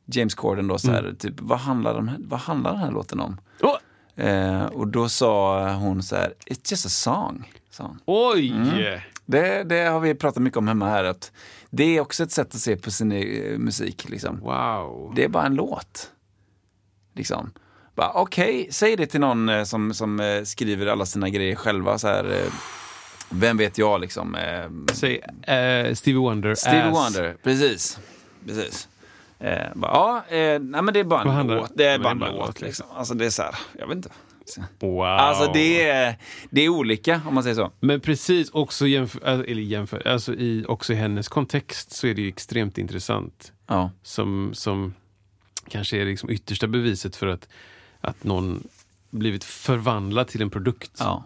James Corden då så här, typ, vad handlar, de, vad handlar den här låten om? Åh! Eh, och då sa hon så här, it's just a song. Hon. Oj! Mm. Det, det har vi pratat mycket om hemma här. Att det är också ett sätt att se på sin eh, musik. Liksom. Wow. Det är bara en låt. Liksom. Okej, säg det till någon eh, som, som eh, skriver alla sina grejer själva. Så här, vem vet jag liksom. Säg eh, Stevie Wonder. Stevie. Wonder, precis. precis. Eh, bara, ja, eh, nej men det är bara en låt. Det är bara en låt. låt, Liksom. Alltså det är så här, jag vet inte. Wow. Alltså det är, det är olika om man säger så. Men precis, också jämför, eller jämför, alltså i, också i hennes kontext så är det ju extremt intressant. Ja. Som, som kanske är liksom yttersta beviset för att, att någon blivit förvandlad till en produkt. Ja.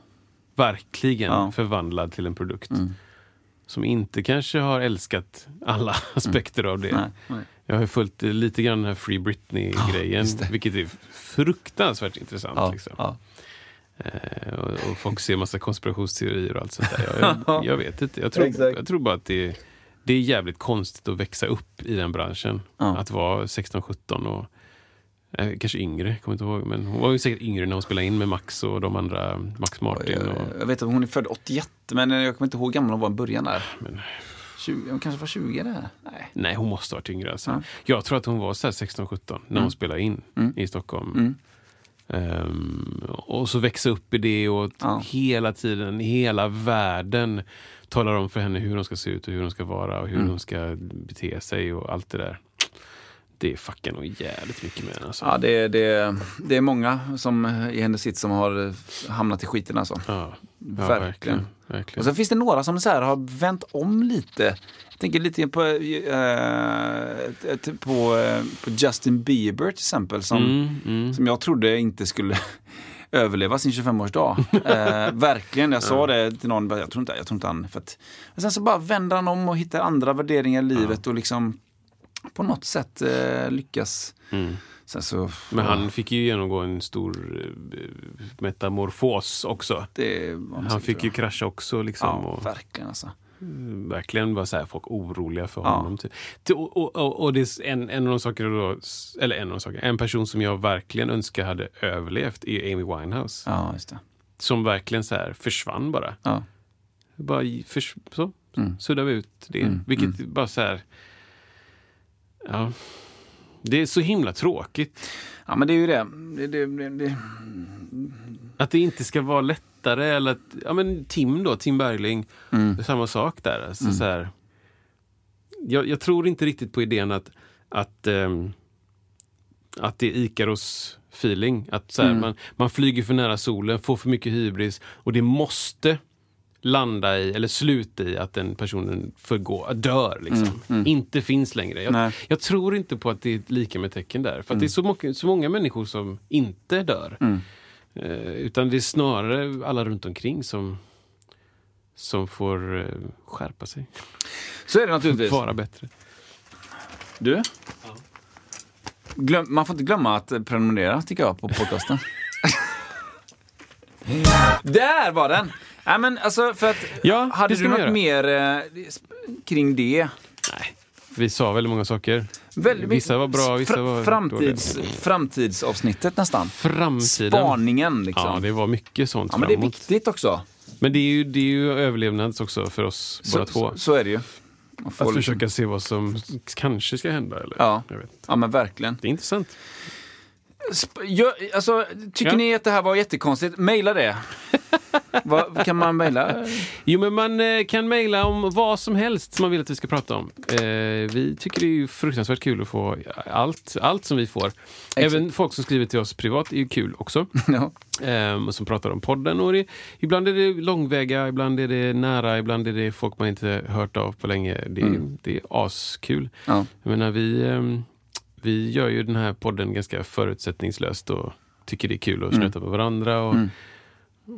Verkligen Ja. Mm. förvandlad till en produkt. Som inte kanske har älskat alla aspekter av det. Mm. Nej, nej. Jag har följt eh, lite grann den här Free Britney-grejen, det. vilket är fruktansvärt intressant. Ja, liksom. ja. Eh, och, och folk ser massa konspirationsteorier och allt sånt där. Jag, jag, jag vet inte. Jag tror, jag tror bara att det, det är jävligt konstigt att växa upp i den branschen. Ja. Att vara 16-17 och eh, kanske yngre, kommer inte ihåg. Men hon var ju säkert yngre när hon spelade in med Max och de andra, Max Martin. Och, Jag vet att hon är född 81, men jag kommer inte ihåg hur gammal hon var i början där. men, 20, hon kanske var 20 där? Nej. nej, hon måste ha varit yngre. Alltså. Ja. Jag tror att hon var så här 16-17 när hon spelade in i Stockholm. Mm. Ehm, och så växa upp i det och Ja. hela tiden, hela världen talar om för henne hur hon ska se ut och hur hon ska vara och hur Mm. hon ska bete sig och allt det där. Det fuckar nog jävligt mycket med henne. Alltså. Ja, det, det, det är många som i hennes sitt som har hamnat i skiten alltså. Ja, ja, Verkligen. verkligen. Verkligen. Och sen finns det några som så här har vänt om lite. Jag tänker lite på, eh, på, eh, på Justin Bieber till exempel. Som, Mm, mm. som jag trodde inte skulle överleva sin 25-årsdag. Eh, verkligen, jag sa det till någon, jag tror inte, jag tror inte han... För att, men sen så bara vänder han om och hittar andra värderingar i livet och liksom på något sätt eh, lyckas. Mm. Så, Men han fick ju genomgå en stor eh, metamorfos också. det Han fick ju krascha också. Liksom, Ja, och, verkligen alltså. verkligen var så här, folk oroliga för Ja. honom. Typ. Till- Och, och, och, och det är en, en av de saker då, eller en av de saker, en person som jag verkligen önskar hade överlevt är Amy Winehouse. Ja, just det. Som verkligen så här försvann bara. Ja. Bara förs, så, Mm. suddade vi ut det. Mm, Vilket bara så här, ja. Det är så himla tråkigt. ja, men det är ju det. det, det, det. Att det inte ska vara lättare. Eller att, ja, men Tim då, Tim Bergling. Mm. Samma sak där. Alltså, så här, jag, jag tror inte riktigt på idén att, att, ehm, att det är Ikaros feeling. Att så här, Mm. man, man flyger för nära solen, får för mycket hybris och det måste landa i, eller sluta i att den personen förgår, dör. Liksom. Inte finns längre. Jag, jag tror inte på att det är lika med tecken där. För att det är så, många- så många människor som inte dör. Eh, utan det är snarare alla runt omkring som, som får eh, skärpa sig. Så är det naturligtvis. Vara bättre. Du? Glöm, man får inte glömma att prenumerera tycker jag på podcasten. Där var den! Nej, men alltså för att, Ja, hade du något göra. mer eh, kring det? Nej, vi sa väldigt många saker. Väldigt vissa var bra, vissa var framtids, dåliga. Framtidsavsnittet nästan. Framtiden. Spaningen liksom. Ja, det var mycket sånt Ja, men det är viktigt också. Men det är ju, det är ju överlevnads också för oss båda Så, två. så, så är det ju. Att liksom- försöka se vad som kanske ska hända. Eller? Ja. Jag. Ja men verkligen. Det är intressant. Sp- Gör, alltså, tycker Ja. ni att det här var jättekonstigt? Maila det. Vad kan man mejla? Jo, men man eh, kan mejla om vad som helst som man vill att vi ska prata om. Eh, vi tycker det är fruktansvärt kul att få allt, allt som vi får. Även folk som skriver till oss privat är ju kul också. ja. Och som pratar om podden. Och det, ibland är det långväga, ibland är det nära, ibland är det folk man inte hört av på länge. Det, det är askul. Ja. Jag menar, vi, ehm, vi gör ju den här podden ganska förutsättningslöst och tycker det är kul att snöta på varandra. Och,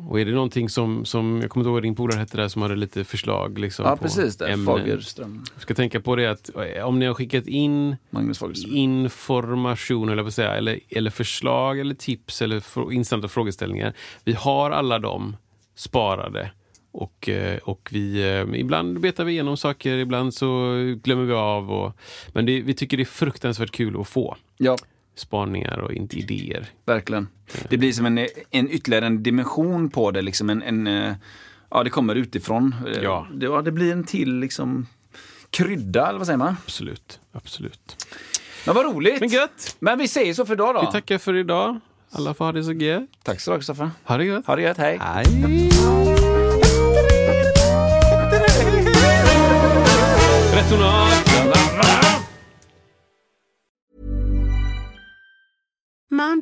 Och är det någonting som, som jag kommer inte ihåg vad din polare hette där som hade lite förslag liksom, Ja, på precis. Det. ämnen. Fagerström. Jag ska tänka på det att eh, om ni har skickat in information eller, säga, eller, eller förslag eller tips eller intressanta frågeställningar. Vi har alla dem sparade. Och, eh, och vi, eh, ibland betar vi igenom saker, ibland så glömmer vi av. Och, men det, vi tycker det är fruktansvärt kul att få Ja, spaningar och inte idéer. verkligen. Det blir som en, en ytterligare en dimension på det. Liksom en, en, eh, ja, det kommer utifrån. Eh, Ja. Det, ja, det blir en till liksom krydda, eller vad säger man? Absolut. absolut. Men vad roligt! Men gött! Men vi säger så för idag då. Vi tackar för idag. Alla får ha det så gött. Tack så mycket Kristoffer. Ha det gött. Ha det gött, hej! Hej! Rätt